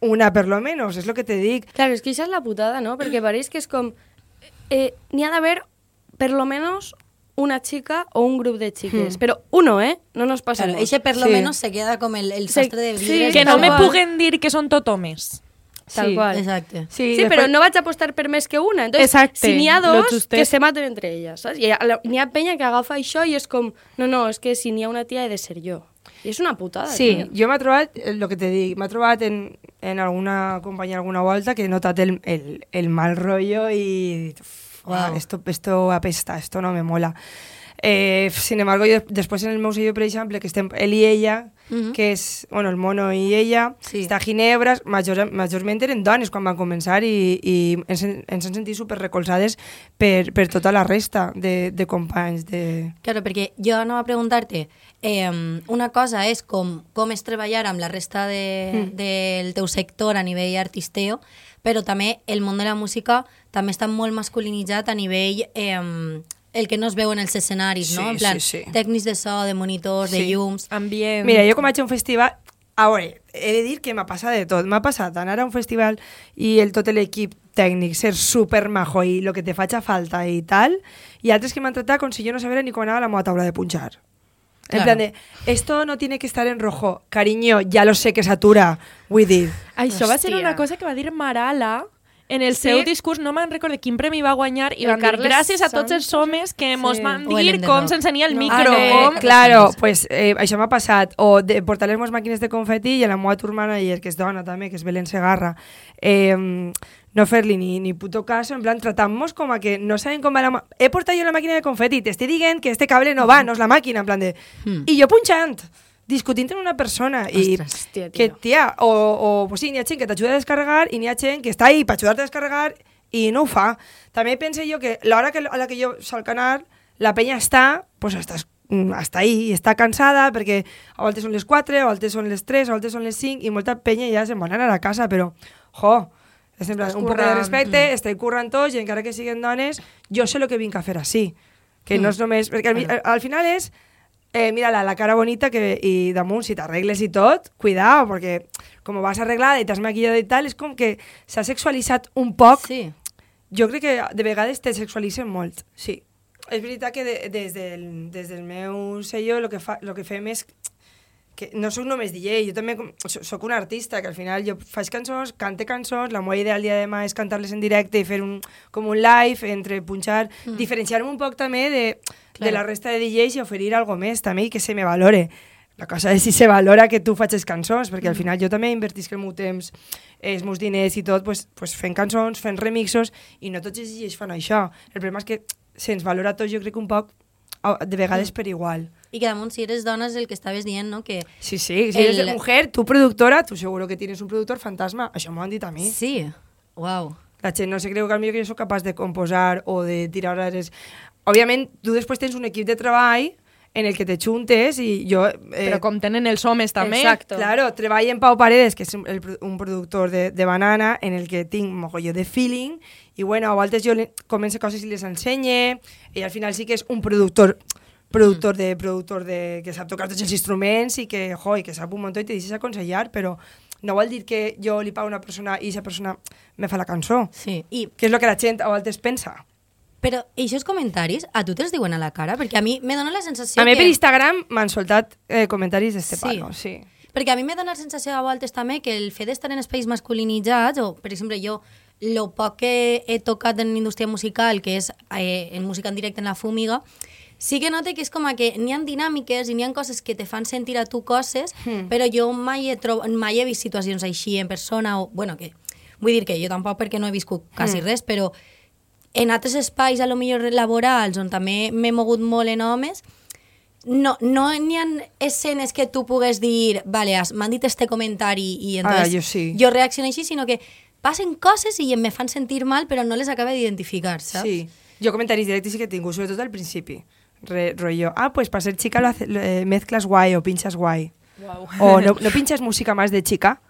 Speaker 6: una, per lo menos, és lo que te dic.
Speaker 3: Claro, es que esa es la putada, ¿no? Porque parece que es como... Eh, ni ha de haber, por lo menos, una chica o un grupo de chiques. Pero uno, ¿eh? No nos pasa
Speaker 4: Claro, ese per lo
Speaker 6: Sí.
Speaker 4: menos se queda com el, el
Speaker 3: Sí,
Speaker 4: sostre de
Speaker 3: sí,
Speaker 4: vidre.
Speaker 5: Que no me puguen dir que són tot homes.
Speaker 3: Tal
Speaker 6: Sí,
Speaker 3: cual.
Speaker 4: Exacte.
Speaker 3: Sí,
Speaker 6: després-
Speaker 3: pero no vas a apostar per més que una. Entonces,
Speaker 5: Exacte,
Speaker 3: si n'hi ha dos, que se maten entre ellas, saps? I a- n'hi ha penya que agafa això i és com, no, no, és que si n'hi ha una tia he de ser jo. I és una putada,
Speaker 6: Sí,
Speaker 3: tio.
Speaker 6: jo m'ha trobat, el que te dic, m'ha trobat en, en alguna companyia alguna volta que he notat el, el, el mal rollo i... Wow.
Speaker 4: Wow.
Speaker 6: esto, esto apesta, esto no me mola. Eh, sin embargo, jo després en el meu sello, per exemple, que estem ell i ella,
Speaker 4: Mhm.
Speaker 6: que és, bueno, el mono i ella,
Speaker 4: Sí.
Speaker 6: està a Ginebra, major, majorment eren dones quan van començar i, i ens, ens hem sentit super recolzades per, per tota la resta de, de companys. De...
Speaker 4: Claro, perquè jo anava a preguntar-te, eh, una cosa és com, com és treballar amb la resta de, del teu sector a nivell artisteo, però també el món de la música també està molt masculinitzat a nivell eh, el que no es veu en els escenaris,
Speaker 6: Sí,
Speaker 4: no? En plan,
Speaker 6: sí, sí.
Speaker 4: tècnics de so, de monitors, de llums...
Speaker 5: Ambient.
Speaker 6: Mira, jo com vaig a un festival... A veure, he de dir que m'ha passat de tot. M'ha passat anar a un festival i el, tot l'equip tècnic ser super majo i el que te faig a falta i tal, i altres que m'han tratat com si jo no sabera ni com anava la meva taula de punxar. En
Speaker 4: Claro.
Speaker 6: plan de, esto no tiene que estar en rojo. Cariño, ya lo sé que s'atura. Vull dir,
Speaker 5: Això va ser
Speaker 3: Hòstia.
Speaker 5: una cosa que va dir Marala en el
Speaker 3: Sí.
Speaker 5: seu discurs, no me'n recordo quin premi va guanyar, i van dir gràcies a tots els homes que mos
Speaker 3: Sí.
Speaker 5: van
Speaker 4: O el
Speaker 5: dir com s'encenia el
Speaker 3: No.
Speaker 5: micro.
Speaker 4: Ah,
Speaker 5: com...
Speaker 4: eh,
Speaker 6: claro, pues eh, això m'ha passat. O de portar les meves màquines de confeti i a la meva tour manager, que és dona també, que és Belén Segarra, eh, no fer-li ni, ni puto caso, en plan, tratant-nos com a que no saben com va la... He portat jo la màquina de confeti, t'estic dient que este cable no va, no és la màquina, en plan de...
Speaker 4: Hmm.
Speaker 6: I jo punxant, discutint amb una persona. I
Speaker 4: Ostres,
Speaker 3: hòstia,
Speaker 6: que, tia, o, o pues sí, n'hi ha gent que t'ajuda a descarregar i n'hi ha gent que està ahí per ajudar-te a descarregar i no ho fa. També pense jo que l'hora que, a la que jo solc anar, la penya està, pues estàs mm, està ahí està cansada perquè a voltes són les 4, a voltes són les 3, a voltes són les 5 i molta penya ja se'n van anar a casa, però, jo, és en plan, un poc de respecte, estic currant tots i encara que siguen dones, jo sé el que vinc a fer així. Que no és només... Perquè al, al final és eh, mira la, la cara bonita que, i damunt, si t'arregles i tot, cuidao, perquè com vas arreglada i t'has maquillada i tal, és com que s'ha sexualitzat un poc
Speaker 4: Sí.
Speaker 6: jo crec que de vegades te sexualitzen molt, sí. És veritat que de, des, del, des del meu sello el que, fa, lo que fem és que no sóc només DJ, jo també sóc un artista, que al final jo faig cançons, cante cançons, la meva idea el dia de demà és cantar-les en directe i fer un, com un live, entre punxar, mm. diferenciar-me un poc també de, de la resta de DJs i oferir algo més també i que se me valore. La cosa és si se valora que tu facis cançons, perquè al final jo també invertisc el meu temps, els meus diners i tot, pues, pues fent cançons, fent remixos, i no tots els DJs fan això. El problema és que se'ns valora tot, jo crec un poc, de vegades per igual.
Speaker 4: I que damunt, si eres dona, és el que estaves dient, no? Que
Speaker 6: Sí, sí, si eres
Speaker 4: El-
Speaker 6: mujer, tu productora, tú seguro que tienes un productor fantasma. Això m'ho han dit a mi.
Speaker 4: sí, uau.
Speaker 6: La gent no se creu que a mi que jo soc capaç de composar o de tirar hores... Òbviament, tu després tens un equip de treball en el que te juntes i jo... Eh,
Speaker 5: Però com tenen els homes també.
Speaker 3: Exacto.
Speaker 6: Claro, treballo en Pau Paredes, que és un, el, un productor de, de Banana, en el que tinc mogolló de feeling, i bueno, a voltes jo li- començo coses i les ensenye, i al final sí que és un productor productor de productor de, que sap tocar tots els instruments i que, jo, i que sap un munt i te deixes aconsellar, però no vol dir que jo li pago a una persona i aquesta persona me fa la cançó.
Speaker 4: Sí. I,
Speaker 6: Que és el que la gent a voltes pensa.
Speaker 4: però aquests comentaris a tu te'ls diuen a la cara? Perquè a mi me dona la sensació
Speaker 6: a mi
Speaker 4: que...
Speaker 6: per Instagram m'han soltat eh, comentaris d'este
Speaker 4: Sí.
Speaker 6: palo, sí.
Speaker 4: Perquè a mi me dona la sensació a voltes també que el fet d'estar en espais masculinitzats, o per exemple jo, lo poc que he tocat en indústria musical, que és eh, en música en directe en la fúmiga, sí que note que és com que n'hi ha dinàmiques i n'hi ha coses que te fan sentir a tu coses,
Speaker 6: Hmm.
Speaker 4: però jo mai he, trob mai he vist situacions així en persona, o, bueno, que vull dir que jo tampoc perquè no he viscut quasi res, però en altres espais, a lo millor laborals, on també m'he mogut molt en homes, no no n'hi ha escenes que tu pugues dir, vale, m'han dit este comentari i entonces
Speaker 6: Ah, jo sí.
Speaker 4: jo reacciono així, sinó que passen coses i me fan sentir mal, però no les acaba d'identificar, saps?
Speaker 6: Sí. Jo comentaris directes sí que he tingut, sobretot al principi. Re, rollo, ah, pues para ser chica lo hace- lo, eh, mezclas guay o pinchas guay.
Speaker 5: Wow.
Speaker 6: O no, no pinchas música más de chica.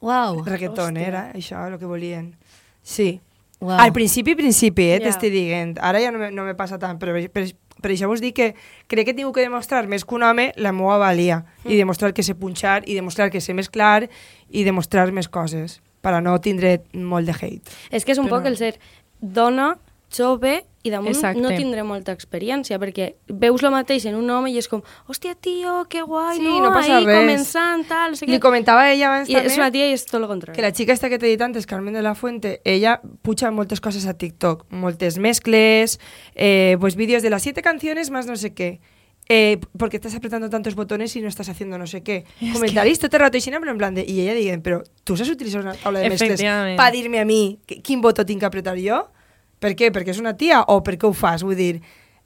Speaker 4: Uau.
Speaker 6: Reggaeton, era això el que volien. Sí.
Speaker 4: Uau.
Speaker 6: Al principi, principi, eh,
Speaker 3: Ja.
Speaker 6: t'estic dient. Ara ja no me, no me passa tant, però per, per això vos dic que crec que tinc que demostrar més que un home la meva valia
Speaker 3: Mm.
Speaker 6: i demostrar que sé punxar i demostrar que sé mesclar i demostrar més coses per a no tindre molt de hate.
Speaker 3: És que és un
Speaker 5: Però-
Speaker 3: poc el ser dona, jove i damunt
Speaker 5: Exacte.
Speaker 3: no tindré molta experiència perquè veus lo mateix en un home i és com hòstia, tio, que guai,
Speaker 6: Sí,
Speaker 3: no?
Speaker 6: no passa
Speaker 3: Ahí
Speaker 6: res.
Speaker 3: començant, tal, no sé
Speaker 6: Li comentava ella abans
Speaker 3: I
Speaker 6: també...
Speaker 3: és una tia i és tot el contrari.
Speaker 6: que la xica esta que t'he dit antes, Carmen de la Fuente, ella puja moltes coses a TikTok, moltes mezcles, eh, pues vídeos de las siete canciones más no sé qué. Eh, porque estás apretando tantos botones y no estás haciendo no sé qué. (laughs) Comentaris tot el rato així, però en plan de... I ella dient, però tu saps utilitzar una taula de mescles
Speaker 5: Efectivament.
Speaker 6: per dir-me a que- quin botó tinc que apretar jo? Per què? Perquè és una tia o per què ho fas? Vull dir,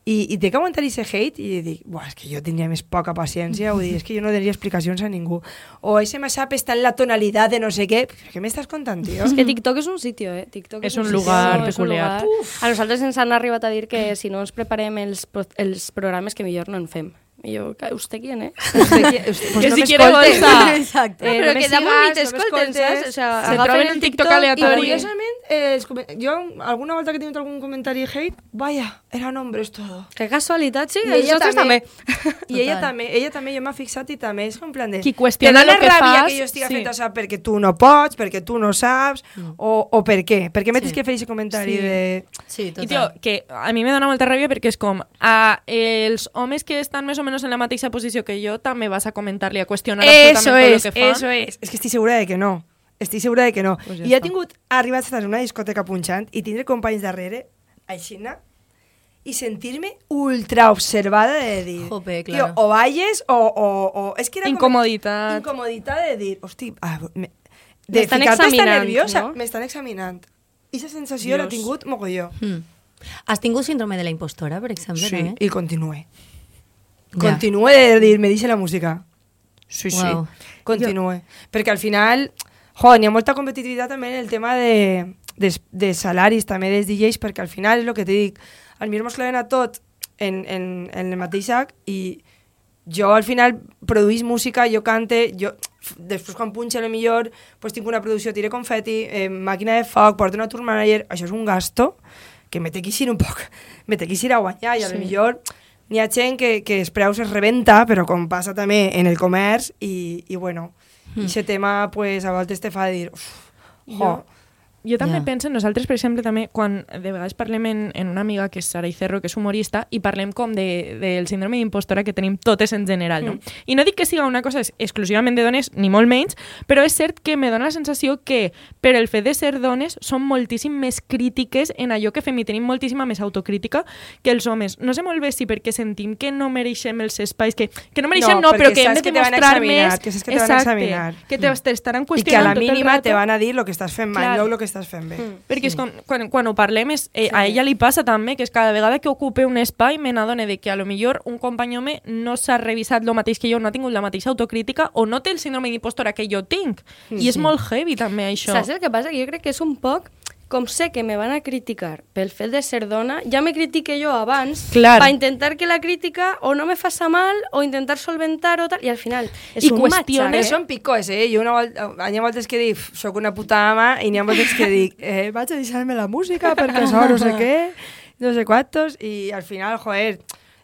Speaker 6: i, i té que aguantar aquest hate i dic, buah, és que jo tindria més poca paciència, vull dir, és que jo no daria explicacions a ningú. O ese mashup està en la tonalidad de no sé què. Què m'estàs contant, tio?
Speaker 3: És que TikTok és un sitio, eh? TikTok
Speaker 5: És un
Speaker 3: sitio,
Speaker 5: lugar
Speaker 3: un
Speaker 5: peculiar.
Speaker 3: lugar. A nosaltres ens han arribat a dir que si no ens preparem els, els programes que millor no en fem. I jo, "Ca- ¿usted quién, eh?
Speaker 6: Usted (laughs) qui- usted- pues
Speaker 5: Que
Speaker 6: no
Speaker 5: si quiere bolsa. (laughs)
Speaker 4: Exacte.
Speaker 3: Eh,
Speaker 6: no
Speaker 3: però
Speaker 6: me
Speaker 3: que
Speaker 6: no me
Speaker 3: saps?
Speaker 6: escoltes.
Speaker 3: O sea,
Speaker 5: Se troben
Speaker 3: el
Speaker 5: el TikTok
Speaker 6: I
Speaker 5: aleatori.
Speaker 6: curiosament, eh, els jo alguna volta que he tingut algun comentari hate, vaya, eran hombres todo.
Speaker 3: Que casualitat, sí,
Speaker 6: I ella
Speaker 3: nosaltres
Speaker 6: també. I ella també, ella també, jo m'ha fixat i també és en plan de...
Speaker 5: Qui qüestiona lo que
Speaker 6: ràbia
Speaker 5: fas,
Speaker 6: que jo estigui
Speaker 5: sí.
Speaker 6: fent això perquè tu no pots, perquè tu no saps, o, o per què? Per què me tens
Speaker 4: Sí.
Speaker 6: que fer aquest comentari
Speaker 5: Sí.
Speaker 6: de...
Speaker 4: Sí,
Speaker 5: I,
Speaker 4: total.
Speaker 5: tio, que a mi me dona molta ràbia perquè és com a els homes que estan més o menys en la mateixa posició que jo també vas a comentar-li, a qüestionar
Speaker 6: Eso
Speaker 5: absolutament
Speaker 6: es,
Speaker 5: tot el que fan.
Speaker 6: eso es. És que estic segura de que no. Estic segura de que no.
Speaker 5: Pues ja
Speaker 6: I ja he tingut arribat a una discoteca punxant i tindre companys darrere, aixina, i sentir-me ultra observada de dir...
Speaker 4: Jope,
Speaker 6: Tio,
Speaker 4: claro.
Speaker 6: o balles o... o, o és que era
Speaker 5: Incomoditat.
Speaker 6: Com, incomoditat de dir, hosti, ah, me, de ficar-te nerviosa,
Speaker 3: no?
Speaker 6: m'estan examinant. I aquesta sensació l'ha
Speaker 5: Dios.
Speaker 6: tingut mogolló.
Speaker 4: Mm. Has tingut síndrome de la impostora, per exemple,
Speaker 6: Sí,
Speaker 4: també?
Speaker 6: i continue. Continue de dir, me dice la música. Sí,
Speaker 4: Uau.
Speaker 6: sí, continue. Perquè al final, jo, n'hi ha molta competitivitat també en el tema de, de, de salaris també dels DJs, perquè al final és el que te dic, al mi mos claven a tot en, en, en el mateix sac i jo al final produís música, jo cante, jo després quan punxa lo millor pues tinc una producció, tire confeti, eh, màquina de foc, porto una tour manager, això és un gasto que me té que un poc, (laughs) me té que a guanyar i a lo millor n'hi ha gent que, que els preus es rebenta, però com passa també en el comerç i, i bueno, mm. aquest tema pues, a voltes te fa dir, uf, jo,
Speaker 5: jo també
Speaker 4: Ja.
Speaker 5: penso, nosaltres, per exemple, també, quan de vegades parlem en, en una amiga que és Sara Icerro, que és humorista, i parlem com de, del síndrome d'impostora que tenim totes en general, no? I no dic que siga una cosa exclusivament de dones, ni molt menys, però és cert que me dona la sensació que per el fet de ser dones som moltíssim més crítiques en allò que fem i tenim moltíssima més autocrítica que els homes. No sé molt bé si perquè sentim que no mereixem els espais, que, que no mereixem no,
Speaker 6: No,
Speaker 5: però que hem de
Speaker 6: que te van a
Speaker 5: demostrar
Speaker 6: examinar,
Speaker 5: més...
Speaker 6: que saps que te van a
Speaker 5: Exacte,
Speaker 6: examinar.
Speaker 5: que te t'estaran
Speaker 6: I que a
Speaker 5: qüestionant
Speaker 6: la
Speaker 5: el
Speaker 6: mínima te van a dir lo que estàs fent mal,
Speaker 5: Clar.
Speaker 6: no lo que estàs fent bé.
Speaker 5: Perquè és com, quan, quan ho parlem, és, eh, a ella li passa també que és cada vegada que ocupe un espai me n'adone de que a lo millor un company home no s'ha revisat el mateix que jo, no ha tingut la mateixa autocrítica o no té el síndrome d'impostora que jo tinc. I és molt heavy també això.
Speaker 3: Saps el que passa? Que jo crec que és un poc com sé que me van a criticar pel fet de ser dona, ja me critique jo abans
Speaker 5: Clar.
Speaker 3: per intentar que la crítica o no me faça mal o intentar solventar o tal, i al final és
Speaker 5: I
Speaker 3: un
Speaker 5: qüestiona-
Speaker 6: També
Speaker 3: matxac,
Speaker 6: són picos, eh? Jo una volta, hi ha voltes que dic, soc una puta ama, i n'hi ha voltes que dic, (laughs) eh, vaig a deixar-me la música perquè això no sé què, no sé quantos, i al final, joder,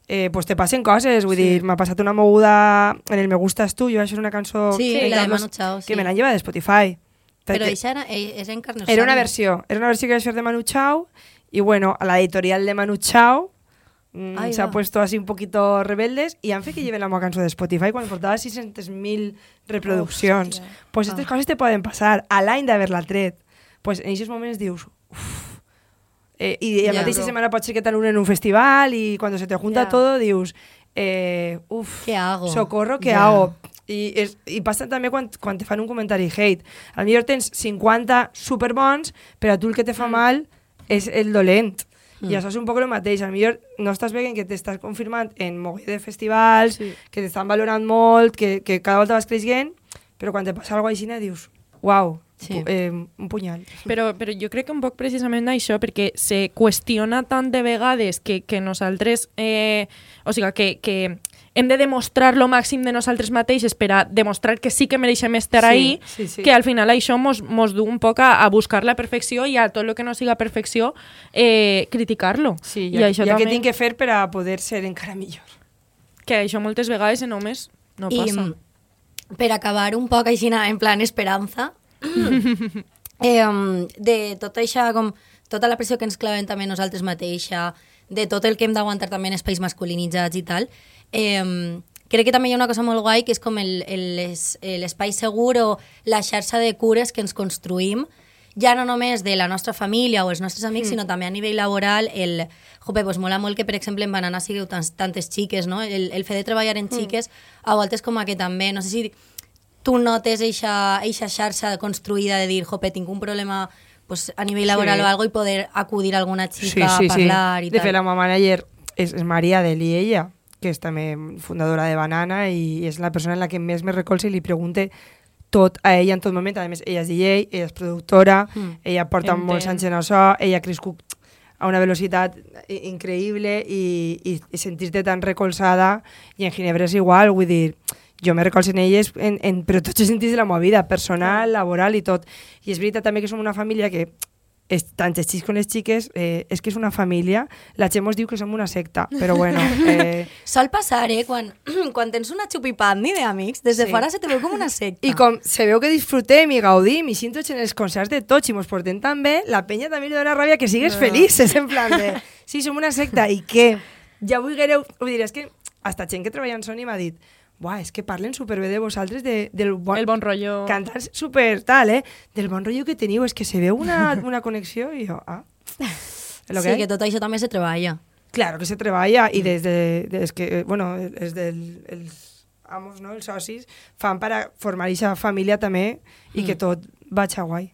Speaker 6: eh, pues te passen coses, vull dir, m'ha passat una moguda en el Me Gustas Tu, jo això és una cançó
Speaker 4: Sí,
Speaker 6: que,
Speaker 4: la de Manu Chao, sí.
Speaker 6: que me l'han llevat de Spotify.
Speaker 4: Però
Speaker 6: perquè
Speaker 4: això era, eh, és en carne
Speaker 6: Era una versió, era una versió que vaig fer de Manu Chao, y bueno, a la editorial de Manu Chao mm,
Speaker 4: Ahí
Speaker 6: se ha
Speaker 4: va.
Speaker 6: puesto así un poquito rebeldes y han fet que lleven la cançó de Spotify quan portava 600.000 reproduccions. pues aquestes coses te poden passar a l'any d'haver-la tret. pues en aquests moments dius, uf. Eh, I la
Speaker 4: Ja,
Speaker 6: mateixa
Speaker 4: bro.
Speaker 6: setmana pot ser que en un festival i quan se te junta
Speaker 3: Ja.
Speaker 6: todo dius, eh, uf,
Speaker 4: ¿Qué hago?
Speaker 6: socorro,
Speaker 4: Ja.
Speaker 6: hago? I, és, I passa també quan, quan te fan un comentari hate. A millor tens 50 superbons, però a tu el que te fa mal és el dolent. I això és un poc el mateix. A millor no estàs veient que t'estàs confirmant en mogolló de festivals,
Speaker 3: Sí.
Speaker 6: que t'estan valorant molt, que, que cada volta vas creixent, però quan te passa alguna cosa així dius, uau,
Speaker 4: Sí.
Speaker 6: eh, un punyal.
Speaker 5: Però, però jo crec que un poc precisament això, perquè se qüestiona tant de vegades que, que nosaltres, eh, o sigui, que, que hem de demostrar lo màxim de nosaltres mateixes per a demostrar que sí que mereixem estar
Speaker 6: Sí,
Speaker 5: ahí,
Speaker 6: sí, sí.
Speaker 5: que al final això mos, mos du un poc a, a buscar la perfecció i a tot el que no siga perfecció eh, criticar-lo.
Speaker 6: Sí,
Speaker 5: I
Speaker 6: ja,
Speaker 5: això
Speaker 6: ja
Speaker 5: també,
Speaker 6: que tinc que fer per a poder ser encara millor.
Speaker 5: que això moltes vegades en homes no
Speaker 4: I
Speaker 5: passa.
Speaker 4: mm, per acabar un poc així en plan esperança, (laughs) eh, um, de tot això, com tota la pressió que ens clavem també nosaltres mateixa, de tot el que hem d'aguantar també en espais masculinitzats i tal, eh, crec que també hi ha una cosa molt guai que és com el- el- les- l'espai segur o la xarxa de cures que ens construïm ja no només de la nostra família o els nostres amics, mm. sinó també a nivell laboral, el, jope, pues mola molt que, per exemple, en Banana sigueu tants, tantes xiques, no? El, el fet de treballar en xiques, a voltes com a que també, no sé si tu notes eixa, eixa xarxa construïda de dir, jope, tinc un problema pues, a nivell laboral
Speaker 6: Sí.
Speaker 4: o algo i poder acudir a alguna xica a parlar i
Speaker 6: de
Speaker 4: tal.
Speaker 6: fet, la meva manager és, és Maria de Liella, que és també fundadora de Banana i és la persona en la que més me recolza i li pregunte tot a ella en tot moment. A més, ella és DJ, ella és productora,
Speaker 4: Mm.
Speaker 6: ella porta
Speaker 5: Entenc.
Speaker 6: molts anys en això, ella ha crescut a una velocitat increïble i, i, i sentir-te tan recolzada i en Ginebra és igual, vull dir, jo me recolzo en elles, en, en, però tots els sentits de la meva vida, personal, laboral i tot. I és veritat també que som una família que és, tant els xics com les xiques, eh, és que és una família. La Txem mos diu que som una secta, però bueno... (laughs) Eh,
Speaker 4: Sol passar, eh? Quan, (clears throat) quan tens una xupipandi d'amics, des de
Speaker 6: Sí.
Speaker 4: fora se te veu com una secta.
Speaker 6: I com se veu que disfrutem i gaudim i sinto en els concerts de tots i mos portem tan bé, la penya també li dona ràbia que sigues feliç. És en plan de, sí, som una secta i què? Ja. Vull dir, és que hasta gent que treballa en Sony m'ha dit Buah, és que parlen superbé de vosaltres, de, del bon,
Speaker 5: El bon rotllo...
Speaker 6: cantar super tal, eh? Del bon rotllo que teniu, és que se veu una, (laughs) una connexió i jo, ah... Lo
Speaker 4: sí,
Speaker 6: que
Speaker 4: que
Speaker 6: hay.
Speaker 4: tot això també se treballa.
Speaker 6: Claro que se treballa i des de, des que, bueno, des dels els amos, no, els socis, fan per a formar aquesta família també i que tot vaig a guai.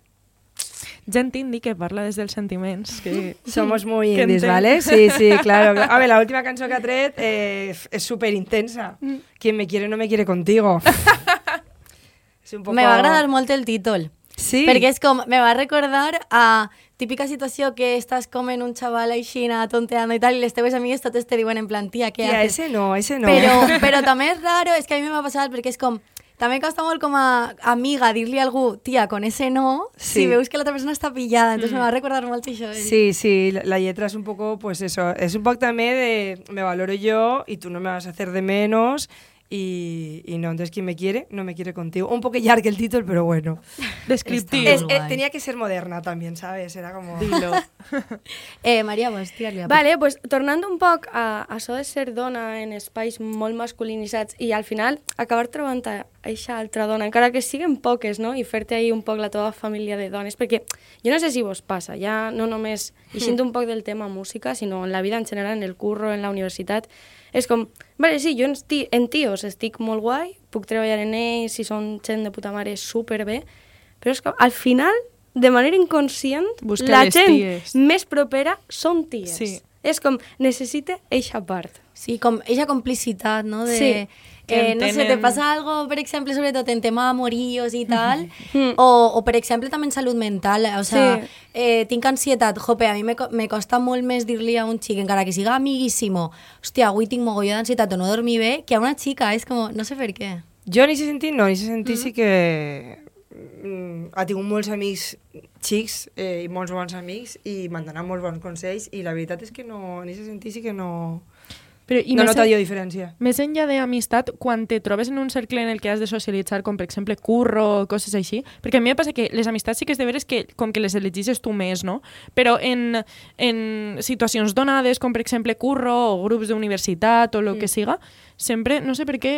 Speaker 5: Gent indie que parla des dels sentiments. Que... (laughs)
Speaker 6: Somos muy
Speaker 5: Que
Speaker 6: indies. ¿vale? Sí, sí, (laughs) claro. A ver, la última canción que ha tret eh, es súper intensa. Quien me quiere no me quiere contigo. (laughs) es un poco...
Speaker 4: Me va agradar molt el títol.
Speaker 6: Sí.
Speaker 4: Perquè és com, me va recordar a típica situació que estàs com en un xaval aixina tonteando i tal, i les teves amigues totes te diuen en plan, tia, què haces?
Speaker 6: ese no, ese no.
Speaker 4: Però, però també és raro, és que a mi m'ha passat perquè és com, també costa molt com a amiga dir-li a algú, tia, con ese no,
Speaker 6: Sí.
Speaker 4: si veus que l'altra persona està pillada. Entonces me va recordar molt això.
Speaker 6: Sí, sí, la, la letra es un poco, pues eso, es un poco también de me valoro yo y tú no me vas a hacer de menos y, y no, entonces quien me quiere, no me quiere contigo. Un poco llarg el título, pero bueno. (laughs)
Speaker 5: Descriptiu.
Speaker 4: Está
Speaker 6: Es- eh, tenía que ser moderna también, ¿sabes? Era como...
Speaker 5: Dilo. (laughs)
Speaker 4: Eh, Maria, vols tirar-li
Speaker 3: Vale, pues, tornant un poc a, a això de ser dona en espais molt masculinitzats i al final acabar trobant a eixa altra dona, encara que siguen poques, no? I fer-te ahir un poc la teva família de dones, perquè jo no sé si vos passa, ja no només (laughs) eixint un poc del tema música, sinó en la vida en general, en el curro, en la universitat, és com, vale, sí, jo en, en tios estic molt guai, puc treballar en ells, si són gent de puta mare, superbé, però és que al final, de manera inconscient,
Speaker 5: Busca
Speaker 3: la gent
Speaker 5: ties.
Speaker 3: més propera són ties.
Speaker 5: Sí.
Speaker 3: És com, necessita eixa part.
Speaker 4: Sí, com ella complicitat, no? De,
Speaker 3: Sí,
Speaker 5: que
Speaker 4: que, no sé, te passa algo, per exemple, sobretot en tema amoríos i tal, o, o per exemple també en salut mental, o sea,
Speaker 3: Sí.
Speaker 4: eh, tinc ansietat, jope, a mi me, me costa molt més dir-li a un xic, encara que siga amiguíssimo, hòstia, avui tinc mogolló d'ansietat o no dormir bé, que a una xica, és com, no sé per què.
Speaker 6: Jo en aquest sentit no, en aquest sentit sí que mm, ha tingut molts amics xics eh, i molts bons amics i m'han donat molts bons consells i la veritat és que no, en aquest sentit sí que no,
Speaker 5: Però, i
Speaker 6: no
Speaker 5: més
Speaker 6: nota
Speaker 5: en-
Speaker 6: diferència.
Speaker 5: Més enllà d'amistat, quan te trobes en un cercle en el que has de socialitzar, com per exemple curro o coses així, perquè a mi em passa que les amistats sí que és de veres que com que les elegixes tu més, no? Però en, en situacions donades, com per exemple curro o grups d'universitat o el que siga, sempre, no sé per què,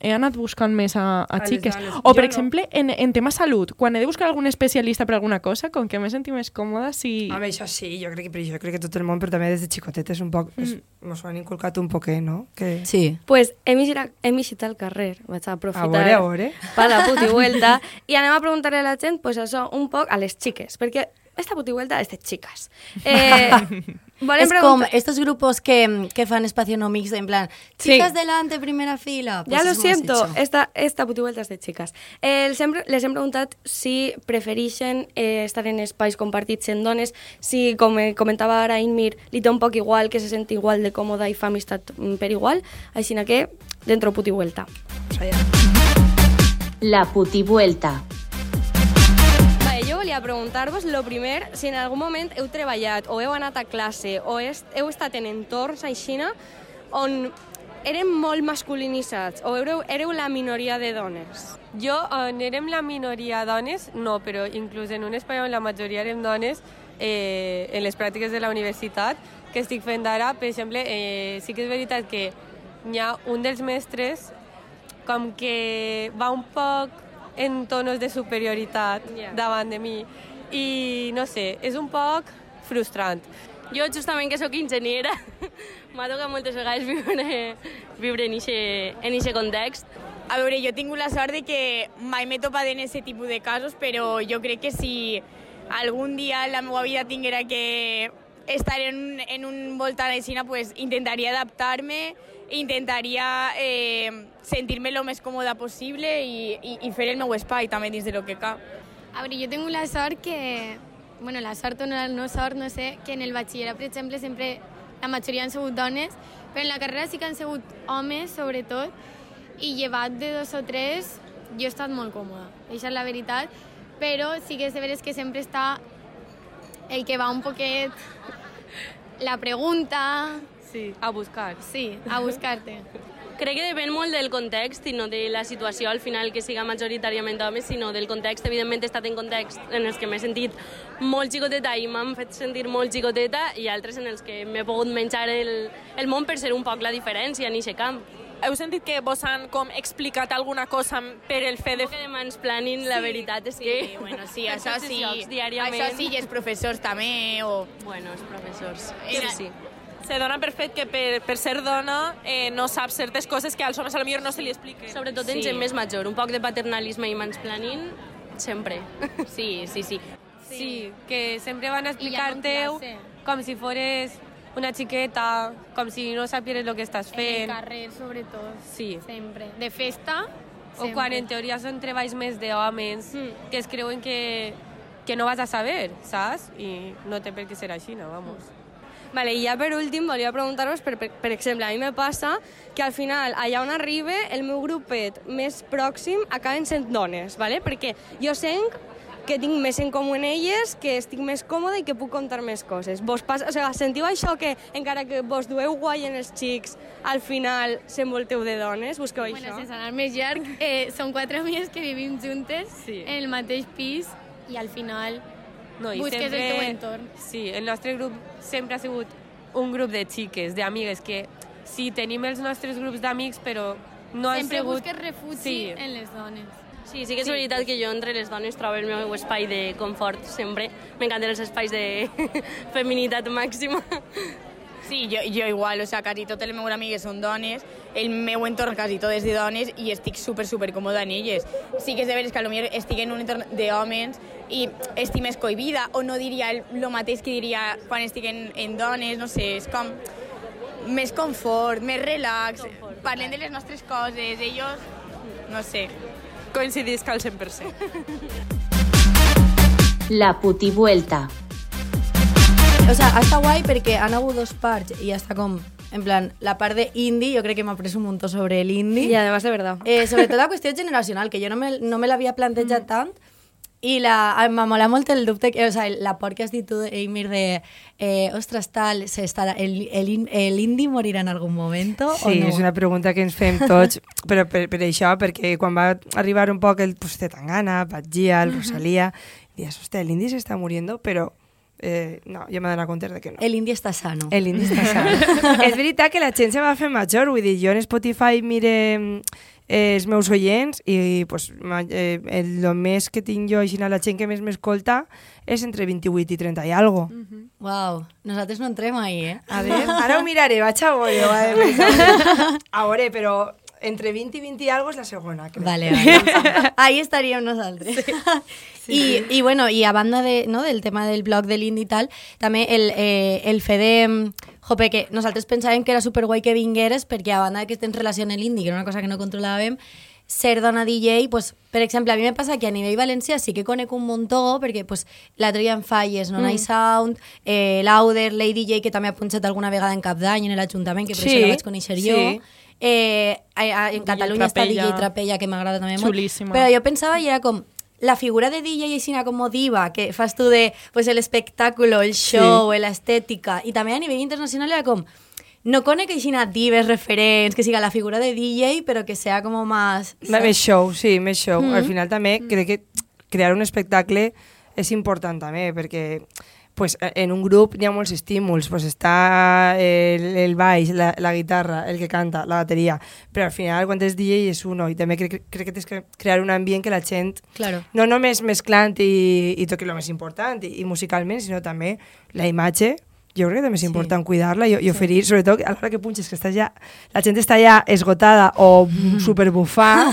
Speaker 5: he anat buscant més a, a,
Speaker 6: A les
Speaker 5: xiques.
Speaker 6: dones.
Speaker 5: O, per
Speaker 6: Jo no.
Speaker 5: exemple, en, en tema salut, quan he de buscar algun especialista per alguna cosa, com que m'he sentit més còmoda si...
Speaker 6: A veure, això sí, jo crec que, però jo crec que tot el món, però també des de xicotetes un poc, mm. mos ho han inculcat un poquet, no? Que...
Speaker 4: Sí.
Speaker 3: Pues hem eixit, hem eixit al carrer, vaig a aprofitar
Speaker 6: A veure, a veure.
Speaker 3: per la puti vuelta (laughs) i anem a preguntar-li a la gent pues això, un poc a les xiques, perquè esta puti vuelta de xiques. Eh,
Speaker 4: Es com
Speaker 3: preguntar...
Speaker 4: estos grupos que, que fan espacio no mix, en plan,
Speaker 3: Sí.
Speaker 4: chicas delante, primera fila. Pues
Speaker 3: ya lo siento, esta, esta puti vuelta és de xiques. Eh, els hem, les hem preguntat si prefereixen eh, estar en espais compartits en dones, si, com comentava ara Inmir, li té un poc igual, que se senti igual de còmoda i fa amistat mm, per igual, així que dentro puti vuelta.
Speaker 7: La putivuelta.
Speaker 3: Jo volia preguntar-vos, lo primer, si en algun moment heu treballat o heu anat a classe o heu estat en entorns aixina on eren molt masculinitzats o éreu, éreu la minoria de dones.
Speaker 1: Jo, on érem la minoria dones, no, però inclús en un espai on la majoria érem dones, eh, en les pràctiques de la universitat, que estic fent ara, per exemple, eh, sí que és veritat que hi ha un dels mestres com que va un poc en tonos de superioritat
Speaker 3: Ja.
Speaker 1: davant de mi i no sé, és un poc frustrant.
Speaker 8: Jo, justament que sóc enginyera, (laughs) m'ha tocat moltes vegades viure, viure en ixe context.
Speaker 9: A veure, jo he tingut la sort de que mai m'he topat en aquest tipus de casos, però jo crec que si algun dia la meva vida tinguera que estar en, en un voltant així, pues, intentaria adaptar-me, intentaria eh, sentir-me el més còmoda possible i, i, i fer el meu espai també dins de lo que cap.
Speaker 10: A veure, jo tinc la sort que... Bueno, la sort o no, no sort, no sé, que en el batxillerat, per exemple, sempre la majoria han sigut dones, però en la carrera sí que han sigut homes, sobretot, i llevat de dos o tres, jo he estat molt còmoda. Això és la veritat, però sí que és de veres que sempre està el que va un poquet la pregunta,
Speaker 1: Sí, a buscar.
Speaker 10: sí, a buscar-te.
Speaker 8: Crec que depèn molt del context i no de la situació al final que siga majoritàriament homes, sinó del context. Evidentment he estat en context en els que m'he sentit molt xicoteta i m'han fet sentir molt xicoteta i altres en els que m'he pogut menjar el, el món per ser un poc la diferència en aquest camp.
Speaker 5: Heu sentit que vos han com explicat alguna cosa per el fet de...
Speaker 8: Que de mansplaining, la veritat és que...
Speaker 9: Sí, bueno, sí, (laughs) això sí,
Speaker 8: diàriament.
Speaker 9: això sí, i els professors també, o...
Speaker 8: Bueno, els professors.
Speaker 9: Era-
Speaker 8: Sí, sí.
Speaker 5: Se dona per fet que per, per ser dona eh, no sap certes coses que als homes a lo millor no se li expliquen.
Speaker 8: Sobretot en
Speaker 9: Sí.
Speaker 8: gent més major. Un poc de paternalisme i mansplaining, sempre.
Speaker 9: Sí, sí, sí.
Speaker 1: Sí, que sempre van a
Speaker 10: ja no
Speaker 1: com si fores una xiqueta, com si no sapieres el que estàs
Speaker 10: En el
Speaker 1: fent.
Speaker 10: carrer, sobretot.
Speaker 1: Sí.
Speaker 10: Sempre. De festa,
Speaker 1: O quan en teoria són treballs més d'homes
Speaker 10: Mm.
Speaker 1: que es creuen que, que no vas a saber, saps? I no té per què ser així, no, vamos.
Speaker 3: Vale, i ja per últim volia preguntar-vos, per, per, per exemple, a mi me passa que al final, allà on arribe, el meu grupet més pròxim acaben sent dones, vale? perquè jo senc
Speaker 11: que tinc més en comú en elles, que estic més còmoda i que puc contar més coses. Vos passa, o sigui, sentiu això que encara que vos dueu guai en els xics, al final s'envolteu de dones? Busqueu
Speaker 10: Bueno,
Speaker 11: això?
Speaker 10: sense anar més llarg, eh, són quatre amigues que vivim juntes
Speaker 1: Sí.
Speaker 10: en el mateix pis i al final
Speaker 1: No, i
Speaker 10: busques
Speaker 1: sempre,
Speaker 10: el teu entorn.
Speaker 1: Sí, el nostre grup sempre ha sigut un grup de xiques, d'amigues, que sí, tenim els nostres grups d'amics, però no han
Speaker 10: Sempre
Speaker 1: sigut...
Speaker 10: busques refugi
Speaker 1: Sí.
Speaker 10: en les dones.
Speaker 8: Sí, sí que és
Speaker 1: Sí.
Speaker 8: veritat que jo entre les dones trobo el meu espai de confort sempre. M'encanten els espais de (laughs) feminitat màxima.
Speaker 9: Sí, jo, jo igual, o sea, quasi totes les meves amigues són dones, el meu entorn quasi tot és de dones i estic super, super còmoda en elles. Sí que és de veres que potser estic en un entorn d'homes i estic més cohibida o no diria el, el mateix que diria quan estic en, en dones, no sé, és com més confort, més relax, parlem de les nostres coses, ells, no sé.
Speaker 5: Coincidisc al 100%.
Speaker 7: La putivuelta.
Speaker 4: O sea, està guai perquè han hagut dos parts i està com... En plan, la part de indie, jo crec que m'ha après un muntó sobre el indie.
Speaker 3: Y además de verdad.
Speaker 4: Eh, sobretot la qüestió generacional, que jo no me, no me l'havia plantejat mm. tant, i la, m'ha molat molt el dubte, que, o sea, la por que has dit tu, Eimir, de eh, ostres, tal, se estarà, el, el, el morirà en algun moment o
Speaker 6: Sí,
Speaker 4: no?
Speaker 6: és una pregunta que ens fem tots, (laughs) però per, per això, perquè quan va arribar un poc el pues, Zetangana, Batgia, el Rosalía, dius, hòstia, el indie s'està muriendo, però eh, no, jo m'he donat compte de que no.
Speaker 4: El indie està sano.
Speaker 6: El indie està sano. (laughs) és veritat que la gent se va fer major, vull dir, jo en Spotify mire eh, els meus oients i pues, eh, el, més que tinc jo així a la gent que més m'escolta és entre 28 i 30 i algo.
Speaker 4: Uau, nosaltres no entrem ahí, eh?
Speaker 6: A ver, ara ho miraré, vaig a veure. de pensar. A veure, però entre 20 i 20 i algo és la segona, crec.
Speaker 4: Vale, (laughs) vale. Ahí estaríem nosaltres. (laughs) I, I, bueno, i a banda de, no, del tema del blog de l'indie i tal, també el, eh, el fet de... Jope, que nosaltres pensàvem que era superguai que vingueres perquè a banda que en relació amb l'indie, que era una cosa que no controlàvem, ser dona DJ, pues, per exemple, a mi me passa que a nivell valencià sí que conec un muntó, perquè pues, l'altre dia en Falles, No
Speaker 6: Mm.
Speaker 4: Night Sound, eh, Lauder, Lady DJ, que també ha punxat alguna vegada en cap d'any en l'Ajuntament, que per
Speaker 6: Sí,
Speaker 4: això la vaig conèixer jo.
Speaker 6: sí.
Speaker 4: Eh, a- a- en Catalunya està. DJ Trapella, que m'agrada també molt.
Speaker 5: Xulíssima.
Speaker 4: Però jo pensava i era com la figura de DJ aixina com diva, que fas tu de pues, el espectáculo, el show, la estética, i també a nivell internacional era com no conec aixina divas referents, que siga la figura de DJ, però que sea como más...
Speaker 6: M- Més show, sí, més show.
Speaker 4: Mm.
Speaker 6: Al final també crec que crear un espectacle és important també, perquè pues, en un grup hi ha molts estímuls, pues està el, el baix, la, la guitarra, el que canta, la bateria, però al final quan és DJ és uno i també crec, crec que tens que crear un ambient que la gent
Speaker 4: Claro.
Speaker 6: no només mesclant i, i és el més important i, i musicalment, sinó també la imatge jo crec que també és important cuidar-la i, i oferir, sobretot a l'hora que punxes que estàs ja, la gent està ja esgotada o (laughs) superbufà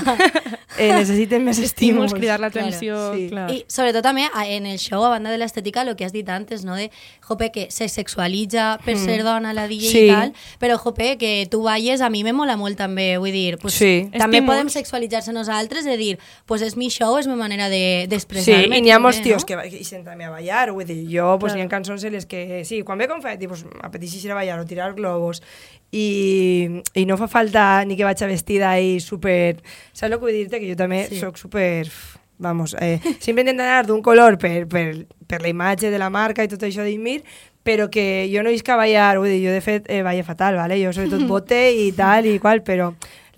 Speaker 6: eh, necessiten més estímuls.
Speaker 5: Cridar l'atenció,
Speaker 6: Sí.
Speaker 5: clar.
Speaker 4: I sobretot també a- en el show, a banda de l'estètica, el que has dit antes, no? de jope, que se sexualitza per
Speaker 6: Mm.
Speaker 4: ser dona la DJ
Speaker 6: Sí.
Speaker 4: i tal, però jope, que tu balles, a mi me mola molt també, vull dir, pues,
Speaker 6: Sí.
Speaker 4: també
Speaker 5: Estímuls.
Speaker 4: podem sexualitzar-se nosaltres, de dir, pues és mi show, és mi manera de-
Speaker 6: Sí,
Speaker 4: d'expressar-me.
Speaker 6: i n'hi ha molts tios
Speaker 4: no?
Speaker 6: que, que ixen també a ballar, vull dir, jo, pues, hi ha cançons en les que, sí, quan ve confeti, pues, m'apeteix ir a ballar o tirar globos, i, i no fa falta ni que vaig vestida i super... Saps el que vull dir-te? Que jo també
Speaker 4: Sí.
Speaker 6: sóc super... Vamos, eh, sempre intento anar d'un color per, per, per la imatge de la marca i tot això d'Imir, però que jo no isc a ballar, vull dir, jo de fet eh, ballo fatal, ¿vale? jo sobretot (laughs) bote i tal i qual, però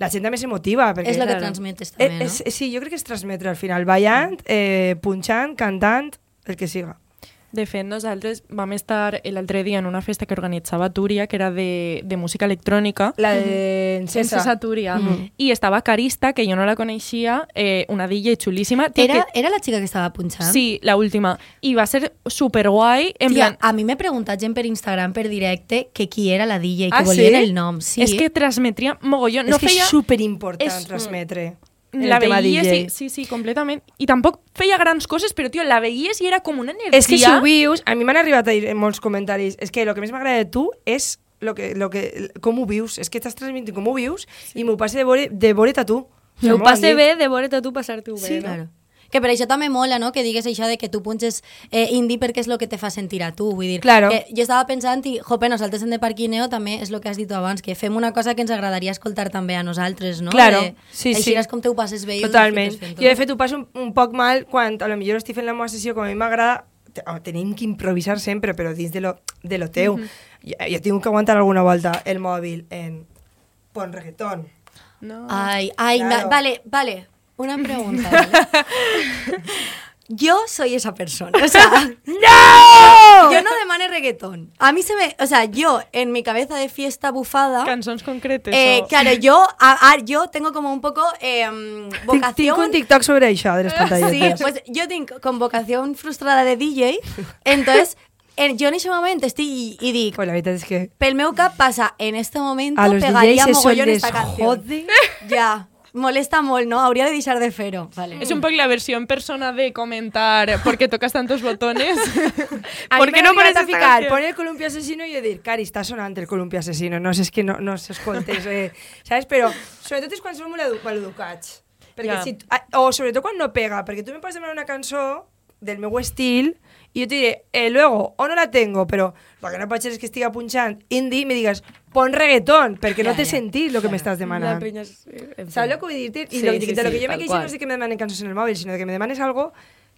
Speaker 6: la gent també s'emotiva.
Speaker 4: És el que transmetes també,
Speaker 6: Eh,
Speaker 4: no?
Speaker 6: és, sí, jo crec que és transmetre al final, ballant, eh, punxant, cantant, el que siga.
Speaker 5: De fet, nosaltres vam estar l'altre dia en una festa que organitzava Túria, que era de, de música electrònica.
Speaker 6: La de
Speaker 5: En
Speaker 6: Encesa.
Speaker 5: Cesa Túria.
Speaker 6: Mhm.
Speaker 5: I estava Carista, que jo no la coneixia, eh, una DJ xulíssima. Tio,
Speaker 4: Era,
Speaker 5: que,
Speaker 4: era la xica que estava punxant?
Speaker 5: Sí, la última. I va ser superguai. En
Speaker 4: Tia,
Speaker 5: plan,
Speaker 4: a mi m'he preguntat gent per Instagram, per directe, que qui era la DJ, que
Speaker 6: Ah,
Speaker 4: volien
Speaker 6: sí?
Speaker 4: el nom. Sí.
Speaker 5: és que transmetria mogollon.
Speaker 6: és
Speaker 5: No
Speaker 6: que
Speaker 5: feia...
Speaker 6: és superimportant
Speaker 5: és-
Speaker 6: transmetre.
Speaker 5: La
Speaker 6: el tema
Speaker 5: veies
Speaker 6: DJ.
Speaker 5: i, sí, sí, completament. I tampoc feia grans coses, però, tio, la veies i era com una energia.
Speaker 6: És que si ho vius, a mi m'han arribat a dir en molts comentaris, és que el que més m'agrada de tu és lo que, lo que, com ho vius, és que estàs transmitint com ho vius i m'ho passe de veure, de veure't a tu.
Speaker 3: Que ho passe bé de veure't a tu passar-t'ho bé,
Speaker 6: Sí,
Speaker 3: no?
Speaker 4: Claro. Que per això també mola, no?, que digues això de que tu punxes eh, indie perquè és el que te fa sentir a tu, vull dir.
Speaker 6: Claro.
Speaker 4: Que jo estava pensant i, jope, nosaltres en de Parquineo també és el que has dit abans, que fem una cosa que ens agradaria escoltar també a nosaltres, no?
Speaker 6: Claro,
Speaker 4: de,
Speaker 6: sí,
Speaker 4: així
Speaker 6: sí.
Speaker 4: és com te ho passes bé
Speaker 6: Totalment. Jo, de fet, ho passo un, un poc mal quan a lo millor estic fent la meva sessió com a mi m'agrada home, tenim que improvisar sempre, però dins de lo, de lo teu.
Speaker 5: Mhm.
Speaker 6: jo, jo tinc que aguantar alguna volta el mòbil en pon reggaeton.
Speaker 5: No.
Speaker 4: Ay, ay,
Speaker 6: Claro.
Speaker 4: vale, vale. Una (laughs) pregunta. ¿vale? Yo soy esa persona. O (laughs) sea, ¡No! Yo no demane reggaetón. A mí se me. O sea, yo en mi cabeza de fiesta bufada.
Speaker 5: Cançons concretes.
Speaker 4: eh,
Speaker 5: o...
Speaker 4: claro, yo, a- a- yo tengo como un poco eh, vocación.
Speaker 6: tinc un TikTok sobre això de les
Speaker 4: Sí,
Speaker 6: pantalletes.
Speaker 4: pues yo tengo con vocación frustrada de DJ. Entonces, en, yo en ese momento estoy y, y digo,
Speaker 6: Pues la veritat és que
Speaker 4: pel meu cap pasa en este momento
Speaker 6: a los
Speaker 4: pegaría
Speaker 6: DJs eso
Speaker 4: mogollón
Speaker 6: les
Speaker 4: esta canción.
Speaker 6: jode.
Speaker 4: Ya, molesta molt, ¿no? Habría de deixar de fer-ho. Vale.
Speaker 5: Es un poco la versión persona de comentar por qué tocas tantos botones. (laughs)
Speaker 6: A
Speaker 5: ¿Por
Speaker 6: mi
Speaker 5: qué
Speaker 6: m'ha
Speaker 5: no pones
Speaker 6: a
Speaker 5: esta
Speaker 6: ficar,
Speaker 5: canción?
Speaker 6: pon el columpio asesino i jo dir, Cari, està sonant el columpio asesino, no sé, és que no, no s'escoltes, eh, saps? Però sobretot és quan som molt edu maleducats. Perquè
Speaker 5: Ja.
Speaker 6: si, o sobretot quan no pega, perquè tu me pots demanar una cançó del meu estil jo te diré, eh, luego, o no la tengo, però el que no pot ser és que estiga punxant indie i me digues, pon reggaeton, perquè no
Speaker 4: ja.
Speaker 6: sentit el que m'estàs
Speaker 11: La
Speaker 6: demanant.
Speaker 11: en fi.
Speaker 6: ¿Sabes lo que vull dir-te? I
Speaker 11: Sí,
Speaker 6: lo,
Speaker 11: sí,
Speaker 6: de lo
Speaker 11: sí,
Speaker 6: que jo me queixo no és que me demanen cançons en el mòbil, sinó que me demanes algo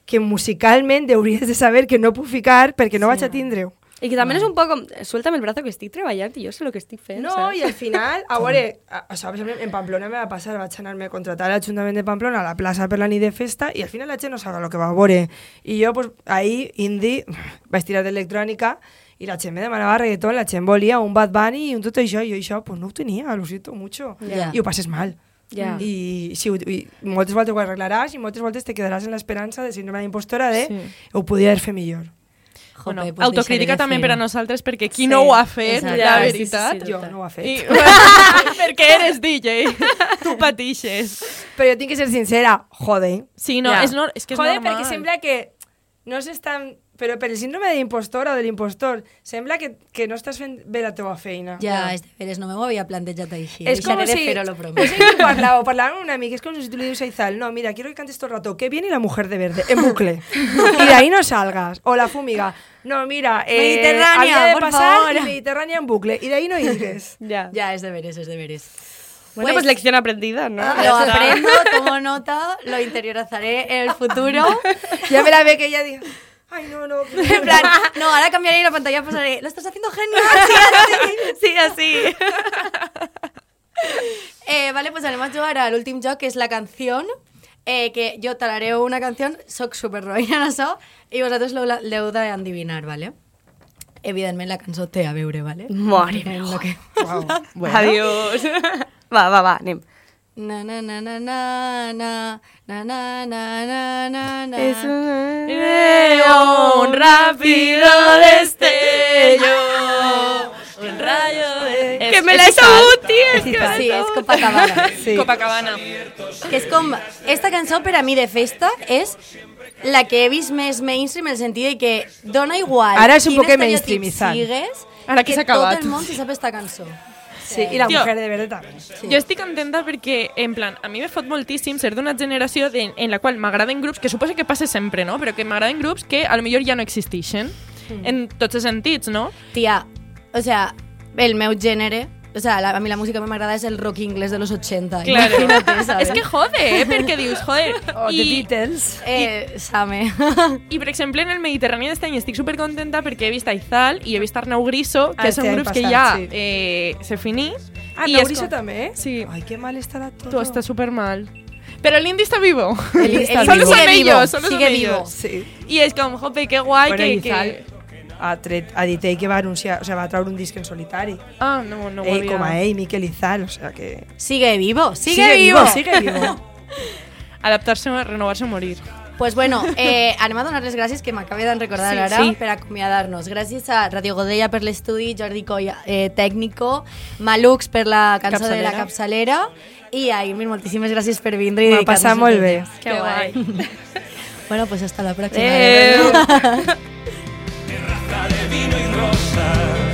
Speaker 6: que musicalment hauries de saber que no puc ficar perquè no vaig a tindre-ho.
Speaker 11: I que també és un poc com, suéltame el brazo que estic treballant i jo sé el que estic fent,
Speaker 6: No,
Speaker 11: saps?
Speaker 6: i al final, a veure, (laughs) a- o sigui, en Pamplona me va passar, vaig anar-me a contratar a l'Ajuntament de Pamplona a la plaça per la nit de festa i al final la gent no sabe el que va a veure. I jo, pues, ahí, indie, (laughs) vaig tirar d'electrònica i la gent me demanava reggaeton, la gent volia un Bad Bunny i un tot això, i jo això, pues no ho tenia, lo siento mucho.
Speaker 4: Ja.
Speaker 6: I ho passes mal.
Speaker 11: Ja.
Speaker 6: I, sí, i moltes voltes ho arreglaràs i moltes voltes te quedaràs en l'esperança de síndrome d'impostora de
Speaker 5: Sí.
Speaker 6: ho podia haver fet millor.
Speaker 5: Bueno, autocrítica també per a nosaltres perquè qui
Speaker 6: Sí,
Speaker 5: no ho ha fet,
Speaker 4: exacte.
Speaker 5: la
Speaker 11: Ja, sí, sí,
Speaker 5: veritat.
Speaker 11: sí,
Speaker 6: Jo no ho he fet.
Speaker 5: I, (laughs) perquè eres DJ, (laughs) tu patixes.
Speaker 6: Però jo tinc que ser sincera, jode.
Speaker 5: Sí, no,
Speaker 11: Ja.
Speaker 5: és, no, és que és
Speaker 6: Joder,
Speaker 5: normal.
Speaker 6: perquè sembla que no s'estan... Però per el síndrome de l'impostor o de l'impostor, sembla que, que no estàs fent bé la teva feina.
Speaker 4: Ja, és de veres, no m'ho havia plantejat així.
Speaker 6: És com si...
Speaker 4: fer-ho, lo
Speaker 6: és
Speaker 4: prometo.
Speaker 6: que parlava, o parlava amb un amic, és com si tú le dices a Izal, no, mira, quiero que cantes todo el rato, que viene la mujer de verde, en bucle. y de ahí no salgas. O la fumiga, no, mira, eh,
Speaker 4: Mediterránea,
Speaker 6: había de
Speaker 4: por
Speaker 6: pasar
Speaker 4: favor.
Speaker 6: y Mediterránea en bucle. Y de ahí no ires.
Speaker 11: Ja.
Speaker 4: Ja, és de veres, és de veres.
Speaker 11: Bueno, pues, lección aprendida, ¿no?
Speaker 4: Lo
Speaker 11: Ya está.
Speaker 4: aprendo, tomo nota, lo interiorizaré en el futuro. (laughs)
Speaker 6: ya me la ve que ella diga, ay, no, no. (laughs)
Speaker 4: En plan, no, ahora cambiaré la pantalla, pasaré. Lo estás haciendo genial, (laughs) sí, así.
Speaker 11: Sí, así. (laughs)
Speaker 4: Eh, vale, pues anem a jugar a l'últim joc, que és la canció, eh, que jo talareu una canció, soc super roïna en això, i vosaltres l'heu d'endivinar, vale? Evidentment la cançó té a veure, vale?
Speaker 11: Mare
Speaker 4: En lo que...
Speaker 6: Wow.
Speaker 11: Bueno. Adiós. va, va, va, anem.
Speaker 4: Na na na na na na na na na na na na
Speaker 11: Es un...
Speaker 5: un rápido destello, un rayo de...
Speaker 11: Que me la sabut, tío. Es que
Speaker 4: Sí, és Copacabana.
Speaker 6: Sí.
Speaker 5: Copacabana.
Speaker 4: Que és com... Esta cançó per a mi de festa és la que he vist més mainstream en el sentit de que dona igual
Speaker 6: Ara és un mainstreamizant.
Speaker 4: sigues,
Speaker 5: Ara que s'ha
Speaker 4: tot
Speaker 5: acabat.
Speaker 4: el món se sap esta cançó.
Speaker 6: Sí, y la
Speaker 5: Tío.
Speaker 6: mujer de verde también.
Speaker 5: Jo estic contenta perquè, en plan, a mi me fot moltíssim ser d'una generació de, en la qual m'agraden grups, que suposo que passa sempre, no? Però que m'agraden grups que a lo millor ja no existeixen. En tots els sentits, no?
Speaker 4: Tia, o sea, el meu gènere, o sea, la, a mi la música que m'agrada és el rock inglès de los 80.
Speaker 5: Claro. (laughs)
Speaker 4: ¿sabes?
Speaker 5: És que jode, eh? Perquè dius, joder...
Speaker 6: O The Beatles.
Speaker 4: Eh, Same. (laughs)
Speaker 5: I, per exemple, en el Mediterrani d'este any estic supercontenta perquè he vist a Izal i he vist Arnau Griso, que
Speaker 6: Ah,
Speaker 5: són grups que ja
Speaker 6: sí.
Speaker 5: eh, se finí.
Speaker 6: Ah,
Speaker 5: és
Speaker 6: Griso
Speaker 5: com-
Speaker 6: también.
Speaker 5: Sí.
Speaker 6: Ay, qué mal estará todo.
Speaker 5: Todo está súper mal. Pero el indie está vivo.
Speaker 6: El indie (laughs) está
Speaker 5: Solo
Speaker 6: vivo.
Speaker 5: son ellos, solo son
Speaker 4: sigue
Speaker 5: ellos.
Speaker 4: vivo.
Speaker 6: Sí.
Speaker 5: I és com, jope, que guai
Speaker 6: Bueno,
Speaker 5: que... Que...
Speaker 6: ha, tret, ha dit ell que va anunciar, o sea, va traure un disc en solitari.
Speaker 5: Ah, no, no ho
Speaker 6: ell,
Speaker 5: havia...
Speaker 6: com a ell, Miquel Izal, o sea que...
Speaker 4: Sigue vivo, sigue,
Speaker 6: Sigue
Speaker 4: vivo.
Speaker 6: vivo, sigue vivo. (laughs)
Speaker 5: Adaptar-se, renovar-se o morir.
Speaker 4: Pues bueno, eh, anem a donar les gràcies que m'acabe de recordar
Speaker 5: Sí,
Speaker 4: ara
Speaker 5: sí.
Speaker 4: per acomiadar-nos. Gràcies a Radio Godella per l'estudi, Jordi Colla, eh, tècnico, Malux per la cançó de la capçalera i a Irmin, moltíssimes gràcies per vindre i
Speaker 6: M'ha
Speaker 4: dedicar-nos
Speaker 6: passat
Speaker 4: el
Speaker 6: molt bé.
Speaker 11: Que guai. (laughs)
Speaker 4: Bueno, pues hasta la próxima.
Speaker 11: Adeu. (laughs)
Speaker 12: vino y
Speaker 13: rosa.